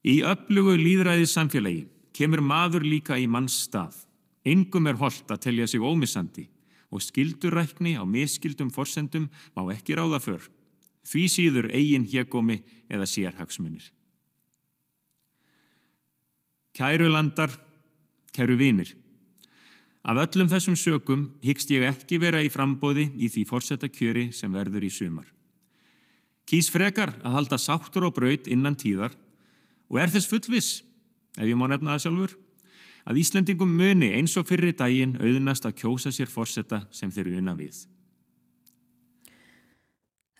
Í öflugu líðræðis samfélagi kemur maður líka í manns stað. Engum er holdt að telja sig ómissandi og skildurækni á miskildum forsendum má ekki ráða för. Því síður eigin hjegomi eða sérhagsmunir. Kæru landar, kæru vinir. Af öllum þessum sökum hyggst ég ekki vera í frambóði í því fórsetta kjöri sem verður í sumar. Kýs frekar að halda sáttur og braut innan tíðar og er þess fullvis, ef ég má nefna það sjálfur, að Íslandingum muni eins og fyrri daginn auðnast að kjósa sér fórsetta sem þeir una við.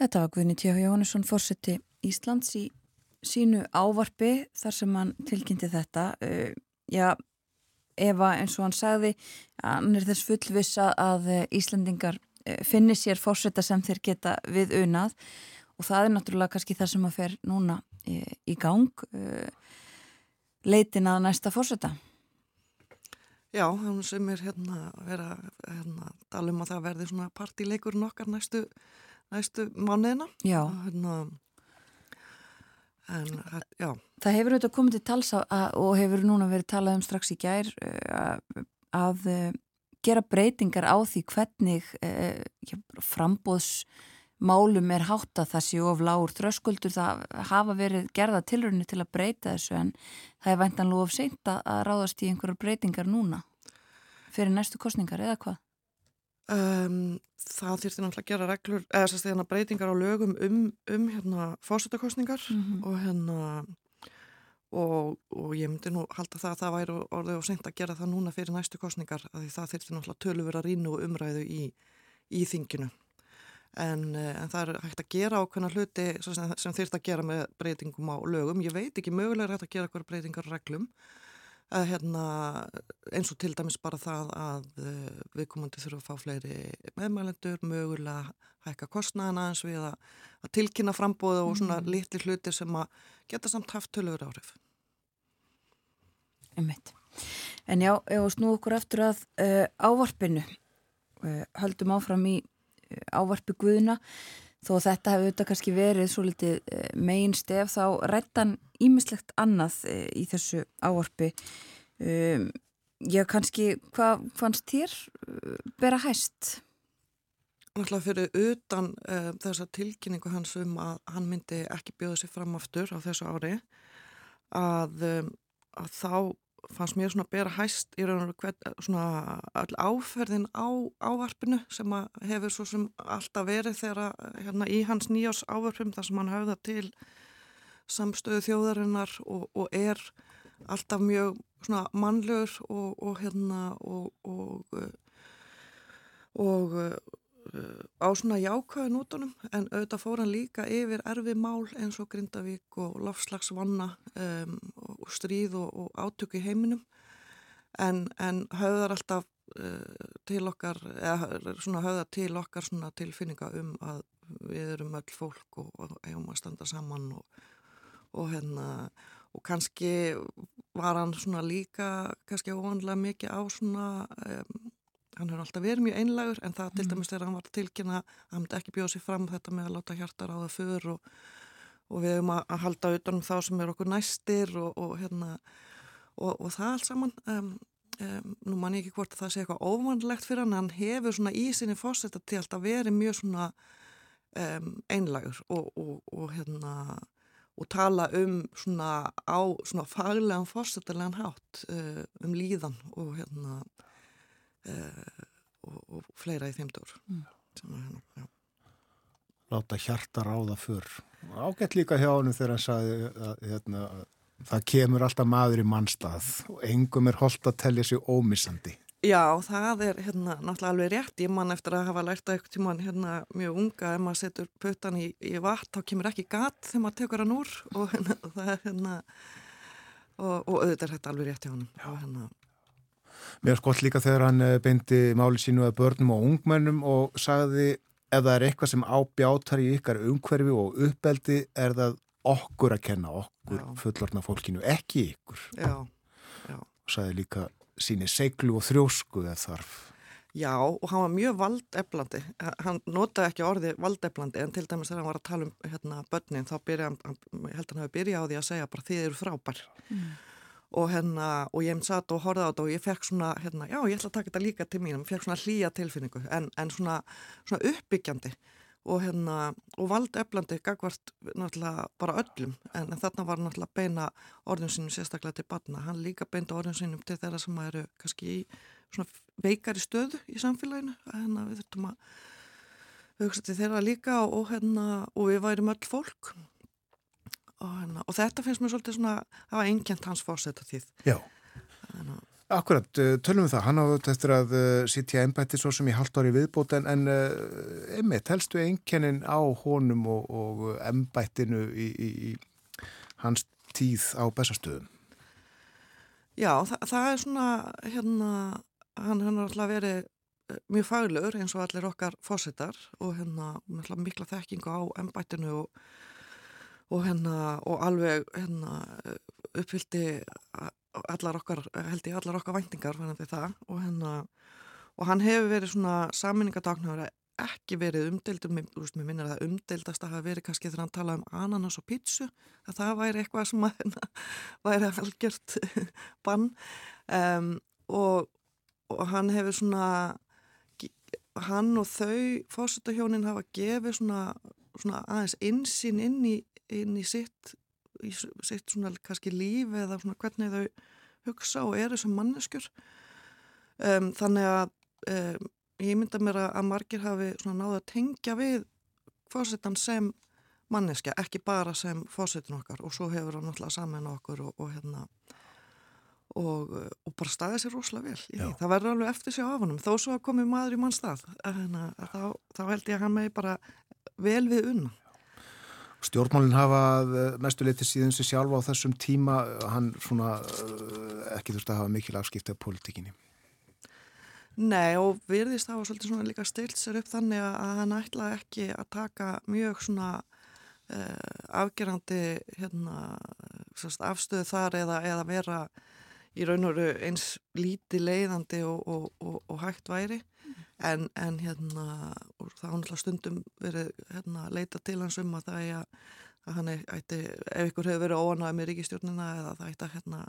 Þetta var Guðni Tjóð Jóhannesson fórseti Íslands í sínu ávarfi þar sem hann tilkynnti þetta. Uh, já, Eva eins og hann sagði, hann er þess fullvisa að Íslandingar finni sér fórseta sem þeir geta við unað og það er náttúrulega kannski það sem að fer núna í, í gang leitin að næsta fórseta. Já, þannig sem er hérna vera hérna, talum að það verði svona partileikur nokkar næstu, næstu mánuðina. Já. Hérna, en, já. Það hefur auðvitað komið til tals að, og hefur núna verið talað um strax í gær að, að gera breytingar á því hvernig ja, frambóðsmálum er hátt að það séu of lágur þröskuldur. Það hafa verið gerða tilröðinu til að breyta þessu en það er væntanlega of seint að ráðast í einhverjar breytingar núna fyrir næstu kostningar eða hvað? Um, það þýrti náttúrulega að gera reglur, eða þess að er breytingar á lögum um, um hérna fórsöldakostningar mm -hmm. og hérna og, og ég myndi nú halda það að það væri orðið og sent að gera það núna fyrir næstu kostningar að því það þýrti náttúrulega töluvera rínu og umræðu í, í þinginu en, en það er hægt að gera ákveðna hluti sem, sem þýrt að gera með breytingum á lögum, ég veit ekki mögulega er hægt að gera eitthvað breytingar reglum að hérna eins og til dæmis bara það að viðkomandi þurfa að fá fleiri meðmælendur, mögulega hækka kostnæðina eins við að, að tilkynna frambóðu og svona mm. litli hlutir sem að geta samt haft tölur áhrif. Einmitt. En já, ef við snú okkur eftir að uh, ávarpinu, uh, höldum áfram í ávarpi Guðuna, þó þetta hefur auðvitað kannski verið svo litið megin stef, þá rættan ímislegt annað í þessu ávarpi. Um, já, kannski, hvað fannst þér bera hæst? náttúrulega fyrir utan uh, þessa tilkynningu hans um að hann myndi ekki bjóða sér fram aftur á þessu ári að, um, að þá fannst mér svona að bera hæst í raun og hvern, svona all áferðin á ávarpinu sem að hefur svo sem alltaf verið þegar hérna í hans nýjás ávarpum þar sem hann hafða til samstöðu þjóðarinnar og, og er alltaf mjög svona mannlegur og, og hérna og og, og á svona jákvæðu nótunum en auðvitað fór hann líka yfir erfi mál eins og Grindavík og lofslagsvanna um, og stríð og, og átöku í heiminum. En, en höfðar alltaf uh, til okkar eða svona höfðar til okkar svona tilfinninga um að við erum öll fólk og, og eigum að standa saman og, og hérna og kannski var hann svona líka kannski óvanlega mikið á svona um, hann hefur alltaf verið mjög einlagur en það til dæmis þegar hann var tilkynna að hann ekki bjóða sér fram þetta með að láta hjartar á það för og, og við hefum að, að halda utanum þá sem er okkur næstir og, og hérna og, og það allt saman. Um, um, nú man ég ekki hvort að það sé eitthvað óvanlegt fyrir hann, hann hefur svona í sinni fósetta til alltaf verið mjög svona um, einlagur og hérna og tala um svona á svona faglegan fórstættilegan hátt uh, um líðan og hérna uh, og, og fleira í þeimdur mm. hérna, Láta hjarta ráða fyrr ágætt líka hjá hann þegar hann sagði að hérna, það kemur alltaf maður í mannstað og engum er holdt að tellja sig ómissandi. Já, það er hérna náttúrulega alveg rétt, ég man eftir að hafa lært að eitthvað tíman hérna mjög unga ef maður setur puttan í, í vatn, þá kemur ekki gatt þegar maður tekur hann úr og hérna, það er hérna og, og auðvitað er þetta alveg rétt hjá hann og hérna Mér skott líka þegar hann eh, beindi máli sínu að börnum og ungmennum og sagði ef það er eitthvað sem ábjátar í ykkar umhverfi og uppeldi er það okkur að kenna, okkur já. fullorna fólkinu, ekki ykkur. Já, já. Og sagði líka síni seglu og þrjósku eða þarf. Já, og hann var mjög valdeflandi. Hann notaði ekki orði valdeflandi en til dæmis þegar hann var að tala um hérna, börnin þá byrja hann, held að hann hefði byrjað á því að segja bara þið eru frábær. Mm. Og, hérna, og ég satt og horfið á þetta og ég fekk svona, hérna, já ég ætla að taka þetta líka til mín, ég fekk svona hlýja tilfinningu en, en svona, svona uppbyggjandi og, hérna, og valdeflandi gagvart náttúrulega bara öllum en, en þarna var náttúrulega beina orðin sínum sérstaklega til batna, hann líka beinda orðin sínum til þeirra sem eru kannski í svona veikari stöðu í samfélaginu hérna við þurftum að hugsa til þeirra líka og, og hérna við værim öll fólk og, hérna, og þetta finnst mér svolítið svona það var einkjent hans fórsetta tíð Já. Þannig Akkurat, eh, tölum við það, hann áður eftir að uh, sitja ennbætti svo sem í halvt ári viðbót en, en uh, einmitt, helstu einkennin á honum og, og ennbættinu í, í, í hans tíð á bestastöðum? Já, það, það er svona, hérna, hann har alltaf verið mjög faglegur eins og allir okkar fósittar og hérna mikla þekkingu á ennbættinu og, og hérna og alveg hérna uppfyldi allar okkar, held ég allar okkar væntingar varandi það. Og hérna og hann hefur verið svona saminningadagnar ekki verið umdeldur, mér, minnir að það umdeldast að hafa verið kannski þegar hann talaði um ananas og pítsu, að það væri eitthvað sem að hérna, (laughs) væri algjört (laughs) bann. Um, og, og hann hefur svona hann og þau fósitahjónin hafa gefið svona, svona aðeins insýn inn í, inn í sitt í sitt svona kannski líf eða svona hvernig þau hugsa og eru sem manneskjur. Um, þannig að um, ég mynda mér að margir hafi svona náðu að tengja við fórsetan sem manneskja, ekki bara sem fórsetin okkar. Og svo hefur hann náttúrulega saman okkur og, og hérna og, og bara staðið sér rosalega vel það verður alveg eftir sig á honum. Þó svo að komi maður í mann stað hérna, þá, þá held ég að hann megi bara vel við unna Stjórnmálinn hafa eh, mestu leiti síðan sér sjálfa á þessum tíma, hann svona eh, ekki þurft að hafa mikil afskipti af pólitíkinni. Nei og virðist var svolítið svona líka stilt sér upp þannig að hann ætla ekki að taka mjög svona uh, afgerandi hérna, afstöðu þar eða, eða vera í raun og veru eins líti leiðandi og, og, og, og hægt væri en, en hérna og það alltaf stundum verið hérna, leita til hans um að það er að hann ætti, ef ykkur hefur verið óanæðið með ríkistjórnina eða það ætti að hérna,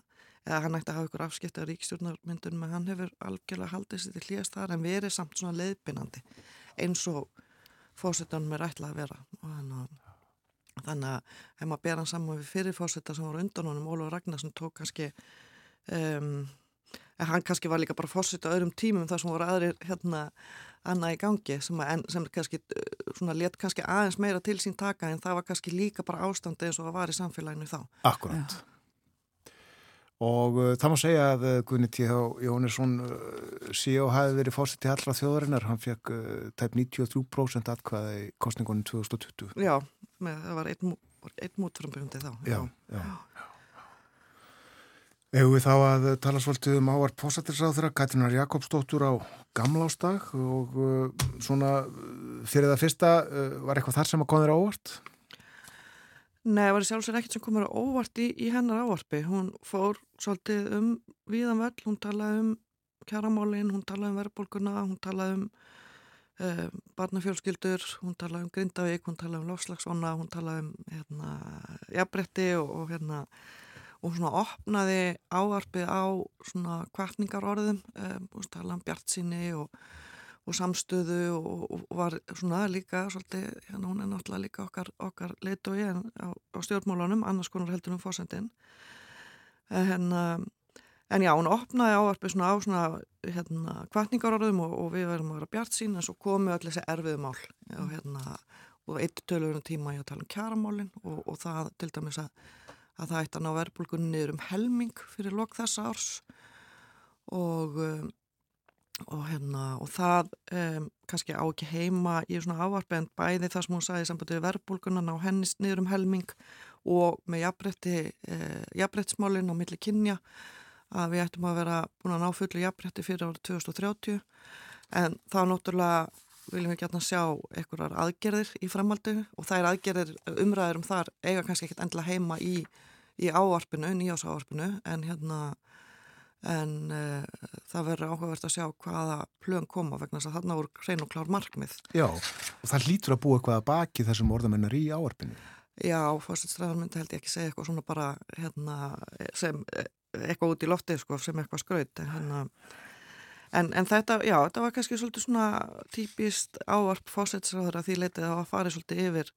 eða hann ætti að hafa ykkur afskipta ríkistjórnarmyndun, menn hann hefur algjörlega haldið sér til hlýjast þar en verið samt svona leiðbynandi eins og fósettanum er ætlað að vera. Og þannig að þannig að ef maður ber hann saman við fyrirfósetta sem voru undan honum, Ólaf Ragnarsson tók kannski um, hann kannski var líka bara fósetta öðrum tímum þar sem voru aðrir hérna annað í gangi sem, að, sem kannski svona let kannski aðeins meira til sín taka en það var kannski líka bara ástandi eins og það var í samfélaginu þá. Akkurát. Og uh, það má segja að uh, Gunni T.H. Jónesson uh, síó hafi verið fórsitt til allra þjóðarinnar. Hann fekk uh, tæp 93% atkvæða í kostningunum 2020. Já, með, það var einn, einn mútframbjöndi þá. Já, já. já. Eða við þá að tala svolítið um ávart pósættisráðura Katrinar Jakobsdóttur á gamlástag og uh, svona fyrir það fyrsta uh, var eitthvað þar sem að koma þér ávart? Nei, það var sjálfsveit ekkert sem komur ávart í, í hennar ávarpi. Hún fór svolítið um viðan völl, hún talaði um kjaramálinn, hún talaði um verðbólguna, hún talaði um uh, barnafjölskyldur, hún talaði um Grindavík, hún talaði um lofslagsvona, hún talaði um hérna, jafnbretti og, og hérna og svona opnaði áarpið á svona kvartningarorðum um, og tala um bjart síni og, og samstöðu og, og var svona líka svolítið, hérna hún er náttúrulega líka okkar, okkar leitói á, á stjórnmálunum, annars konar heldur um fósendin en, en já, hún opnaði áarpið svona á svona hérna kvartningarorðum og, og við verðum að vera bjart sín en svo komu öll þessi erfiðu mál. Og hérna og eitt tölurinn tíma ég að tala um kjaramálin og það til dæmis að að það ætti að ná verðbólgunni niður um helming fyrir lok þessa árs. Og, um, og, hérna, og það um, kannski á ekki heima í svona en bæði það sem hún sagði sambandið verðbólgunna ná hennist niður um helming og með jafnbretti, eh, jafnbrettsmálinn á milli kynja að við ættum að vera búin að ná fullu jafnbretti fyrir árið 2030 en þá náttúrulega viljum við gætna sjá einhverjar aðgerðir í framhaldu og er aðgerðir umræður um þar eiga kannski ekkert endla heima í í áarpinu, nýjásáarpinu en hérna en uh, það verður áhugavert að sjá hvaða plöðum koma vegna þess að þarna voru hrein og klár markmið. Já, og það lítur að búa eitthvað að baki þessum orðamennar í áarpinu. Já, fórstæðstræðar myndi held ég ekki segja eitthvað svona bara hérna sem eitthvað út í lofti sko, sem eitthvað skraut hérna, en, en þetta, já, þetta var kannski svolítið svona típist áarp fórstæðstræðar að því leitið að fara svolítið yfir.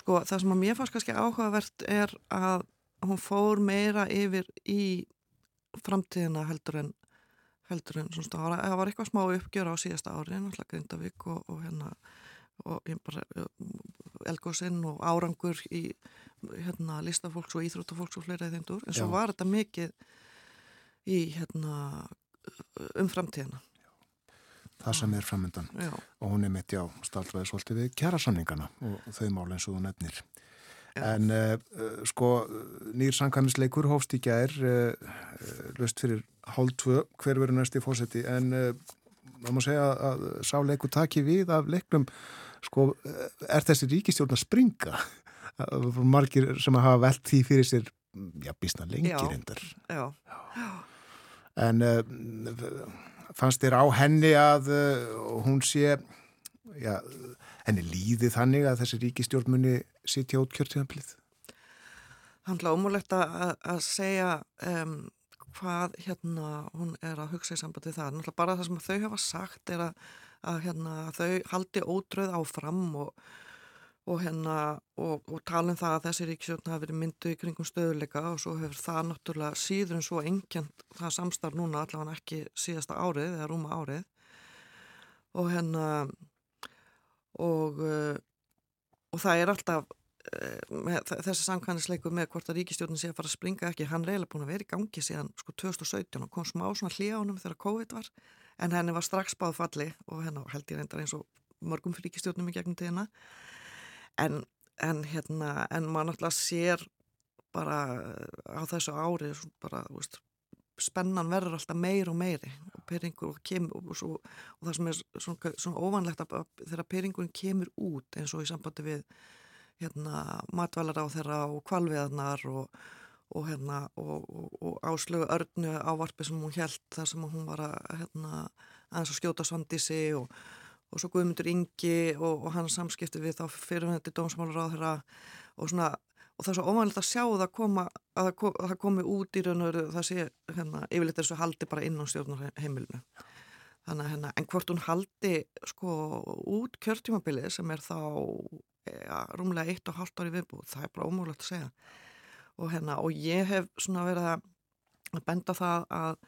Sko, það sem að mér fannst kannski áhugavert er að hún fór meira yfir í framtíðina heldur en heldur en svona stára, það var eitthvað smá uppgjör á síðasta ári, náttúrulega Grindavík og, og hérna og bara elgósinn og árangur í hérna listafólks og íþróttafólks og fleira þeimdur, en svo Já. var þetta mikið í hérna um framtíðina. Það sem er framöndan og hún er mitt já, startræði svolítið við kjærasamningana og þau mál eins og þú nefnir. En uh, sko, nýr sankannisleikur hófst í gær, uh, löst fyrir hálf tvö, hver verður næst í fósetti, en maður má segja að sá leiku taki við af leiknum, sko, er þessi ríkistjórn að springa? Margir sem hafa velt því fyrir sér, já, bísna lengir endar. Já, já. En uh, fannst þér á henni að hún sé, já, henni líði þannig að þessi ríkistjórn muni sitja út kjörtíðanblið? Það er ómúlegt að segja um, hvað hérna hún er að hugsa í sambandi það. Náttúrulega bara það sem þau hafa sagt er að, að hérna, þau haldi ótröð áfram og, og, hérna, og, og tala um það að þessi ríkisjónu hafi verið myndu í kringum stöðuleika og svo hefur það náttúrulega síður en svo engjant það samstarf núna allavega ekki síðasta árið eða rúma árið. Og hérna og uh, og það er alltaf uh, þessi samkvæmnisleiku með hvort að ríkistjórnum sé að fara að springa ekki, hann reyla búin að vera í gangi síðan sko 2017 og kom smá svona hlíðánum þegar COVID var, en henni var strax báð falli og henni held ég reyndar eins og mörgum fyrir ríkistjórnum í gegnum tíðina en, en hérna en maður náttúrulega sér bara á þessu ári bara, veist spennan verður alltaf meir og meiri og, og, kem, og, svo, og það sem er svona, svona óvanlegt að þegar peringurinn kemur út eins og í sambandi við hérna, matvælar á þeirra og kvalviðarnar og hérna, áslögu örnu ávarpi sem hún held þar sem hún var að hérna, að skjóta svandísi og svo Guðmundur Ingi og hans samskipti við þá fyrirvendir þeirra og svona og það er svo óvanilegt að sjá það koma að það komi út í raun og það sé hérna, yfirleitt þessu haldi bara inn á stjórnarheimilinu. Þannig, hérna, en hvort hún haldi sko út kjörtjumabilið sem er þá ja, rúmlega eitt og halvt ári viðbúð, það er bara ómúlegt að segja. Og, hérna, og ég hef svona verið að benda það að,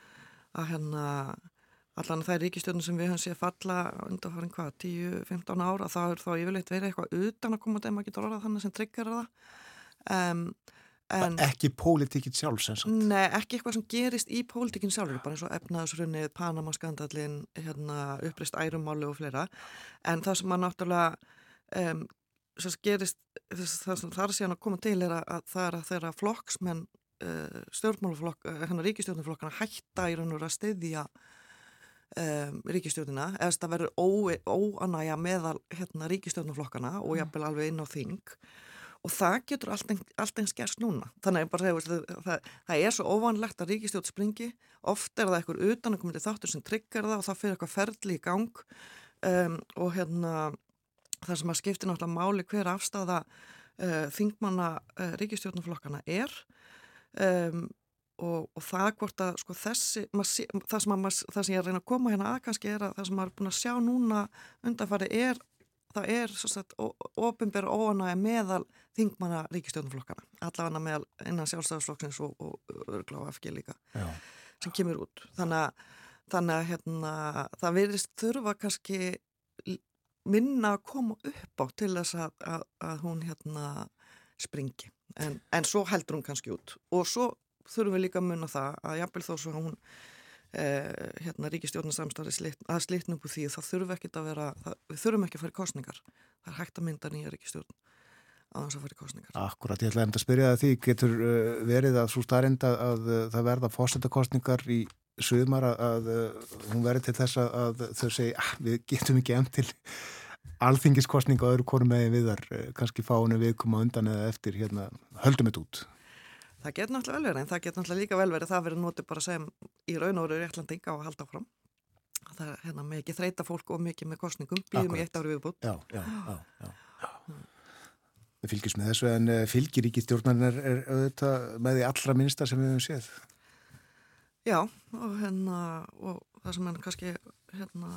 að hérna, allan það er ríkistjórnum sem við höfum séð falla undanfarin hvað, 10-15 ára þá er þá yfirleitt verið eitthvað utan að koma þeim að geta orðað þannig sem tryggjara það um, En, ekki pólitíkinn sjálf sem sagt? Nei, ekki eitthvað sem gerist í pólitíkinn sjálf, bara eins og efnaðsrunnið, Panama-skandalin, hérna, upprist ærumáli og fleira. En það sem maður náttúrulega um, gerist, það sem þarf síðan að koma til er að það er að þeirra flokksmenn, uh, stjórnmáluflokk, hérna ríkistjórnuflokkana hætta í raun og að steyðja um, ríkistjórnina, eða það verður óanægja meðal hérna, ríkistjórnuflokkana og jafnvel alveg inn á þing. Og það getur allt eins gerst núna. Þannig að bara segja, það, það er svo óvanlegt að ríkistjótt springi. Oft er það eitthvað utanakomandi þáttur sem tryggar það og það fyrir eitthvað ferli í gang. Um, og hérna það sem að skipti náttúrulega máli hver afstæða uh, þingmanna uh, ríkistjóttnaflokkana er. Um, og, og það hvort að sko, þessi, sé, það, sem að, það sem ég er að reyna að koma hérna að kannski er að það sem maður er búin að sjá núna undanfari er það er ofinbæra óanæg meðal þingmanna ríkistjónuflokkana allavega meðal innan sjálfstæðarflokksins og, og örgla á FG líka Já. sem kemur út. Þannig að, þannig að hérna, það verðist þurfa kannski minna að koma upp á til þess að, að, að hún hérna springi. En, en svo heldur hún kannski út. Og svo þurfum við líka að munna það að jafnvel þó svo hún eh, hérna ríkistjórnarsamstari slit, að slitna upp úr því það þurfum ekki að vera það, við þurfum ekki að fara í kostningar það er hægt að mynda nýja ríkistjórn á þess að fara í kostningar Akkurat, ég ætla að spyrja það því getur uh, verið að svo starrend að, að það verða fórsættakostningar í sögumar að, að hún verið til þess að þau segi að ah, við getum ekki emm til alþingiskostninga öðru konum með við þar eh, kannski fáinu við koma undan eða eftir hérna, höldum þetta út Það getur náttúrulega vel verið en það getur náttúrulega líka vel verið það verið notið bara sem í raun og veru réttlandinga að halda fram. Það er hérna með ekki þreita fólk og mikið með kostningum, býðum í eitt ári viðbútt. Já, já, já. já. Við fylgjum með þessu en eh, fylgir ekki stjórnar er auðvitað með því allra minnsta sem við hefum séð. Já, og hérna, og það sem er kannski hérna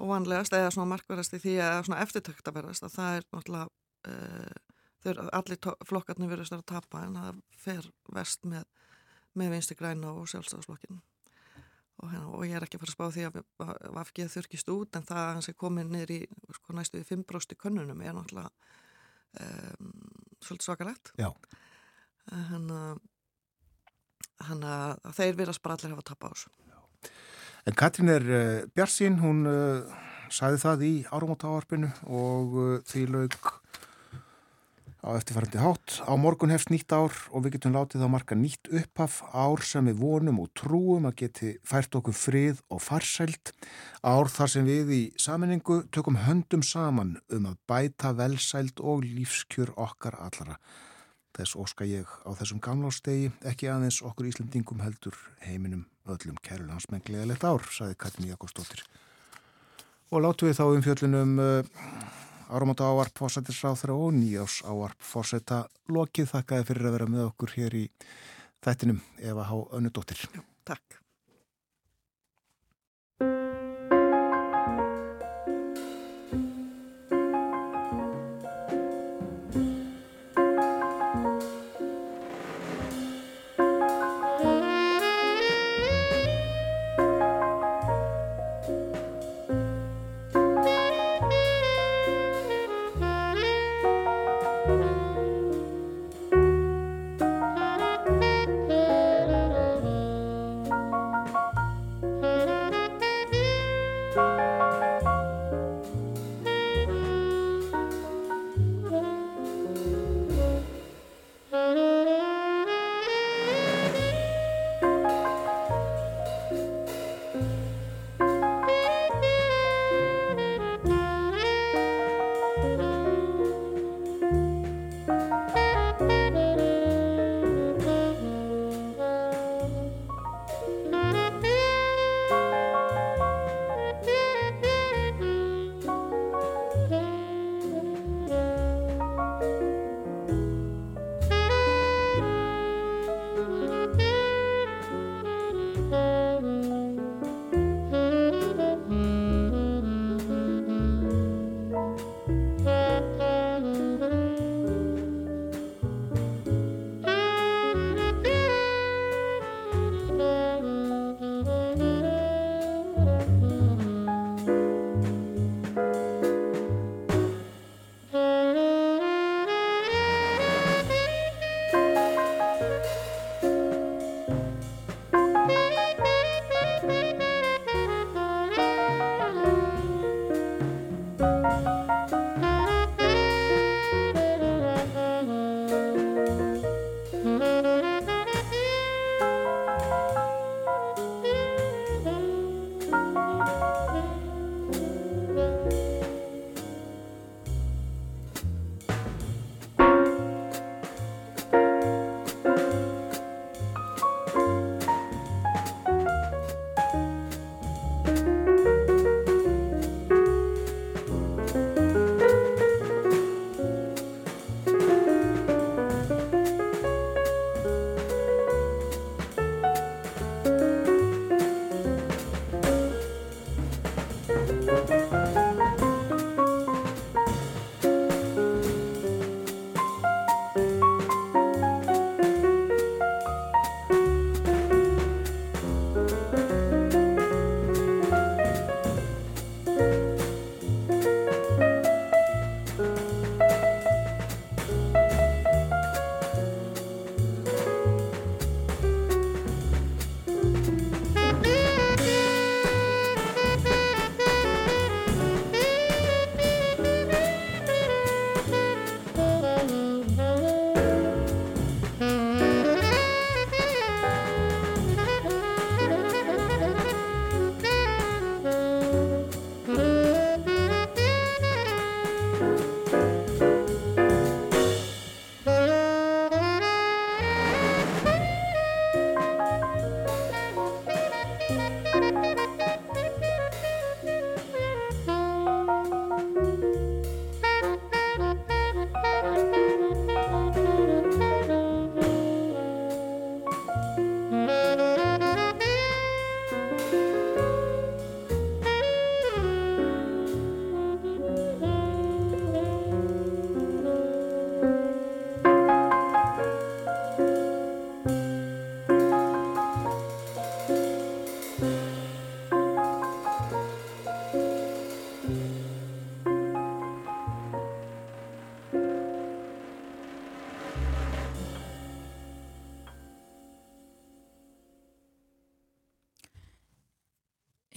óvanlegast eða svona markverðast í því að eftirtökt að verðast að það er náttúrulega uh, þeir, allir flokkarnir verðast að tapa en það fer vest með, með vinsti græna og sjálfstafsflokkin og, hérna, og ég er ekki að fara að spá því að Vafgið þurkist út en það að hans er komin niður í sko, næstu í 5% könnunum er náttúrulega um, svolítið svakarætt hann að þeir verðast bara allir hafa tapa á þessu. En Katrín er uh, Bjarsín, hún uh, sæði það í árumáta áarpinu og uh, því laug á eftirfærandi hátt. Á morgun hefst nýtt ár og við getum látið að marka nýtt upphaf ár sem við vonum og trúum að geti fært okkur frið og farsælt. Ár þar sem við í saminningu tökum höndum saman um að bæta velsælt og lífskjör okkar allara. Þess óska ég á þessum gamlástegi ekki aðeins okkur Íslandingum heldur heiminum öllum kærulandsmenglega lett ár, saði Katmi Jakobsdóttir. Og látu við þá um fjöllunum uh, áramáta ávarp fórsættisráþra og nýjás ávarp fórsætta lokið. Þakkaði fyrir að vera með okkur hér í þættinum Eva Há Önnudóttir. Takk.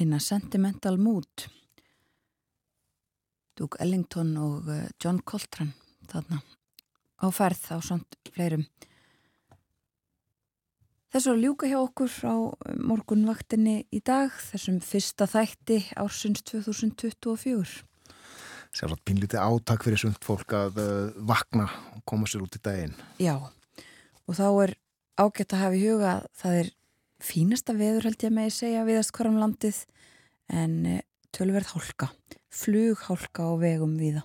In a Sentimental Mood. Duke Ellington og uh, John Coltrane þarna. Á ferð á svont fleirum. Þessu að ljúka hjá okkur á morgunvaktinni í dag þessum fyrsta þætti ársins 2024 Sjálfsagt pínlítið átak fyrir sund fólk að uh, vakna og koma sér út í daginn. Já, og þá er ágætt að hafa í huga að það er fínasta veður held ég með að segja viðast hverjum landið en eh, tölverð hálka, flughálka á vegum viða.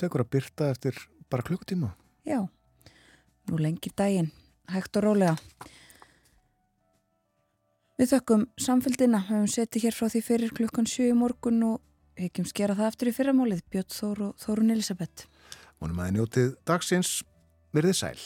Tekur að byrta eftir bara klukkutíma? Já, nú lengir daginn, hægt og rólega. Við þökkum samfélgina, höfum setið hér frá því fyrir klukkan 7 morgun og hekjum skera það eftir í fyrramálið, Björn Þór og Þórun Elisabeth. Vonum að þið njótið dagsins, verðið sæl.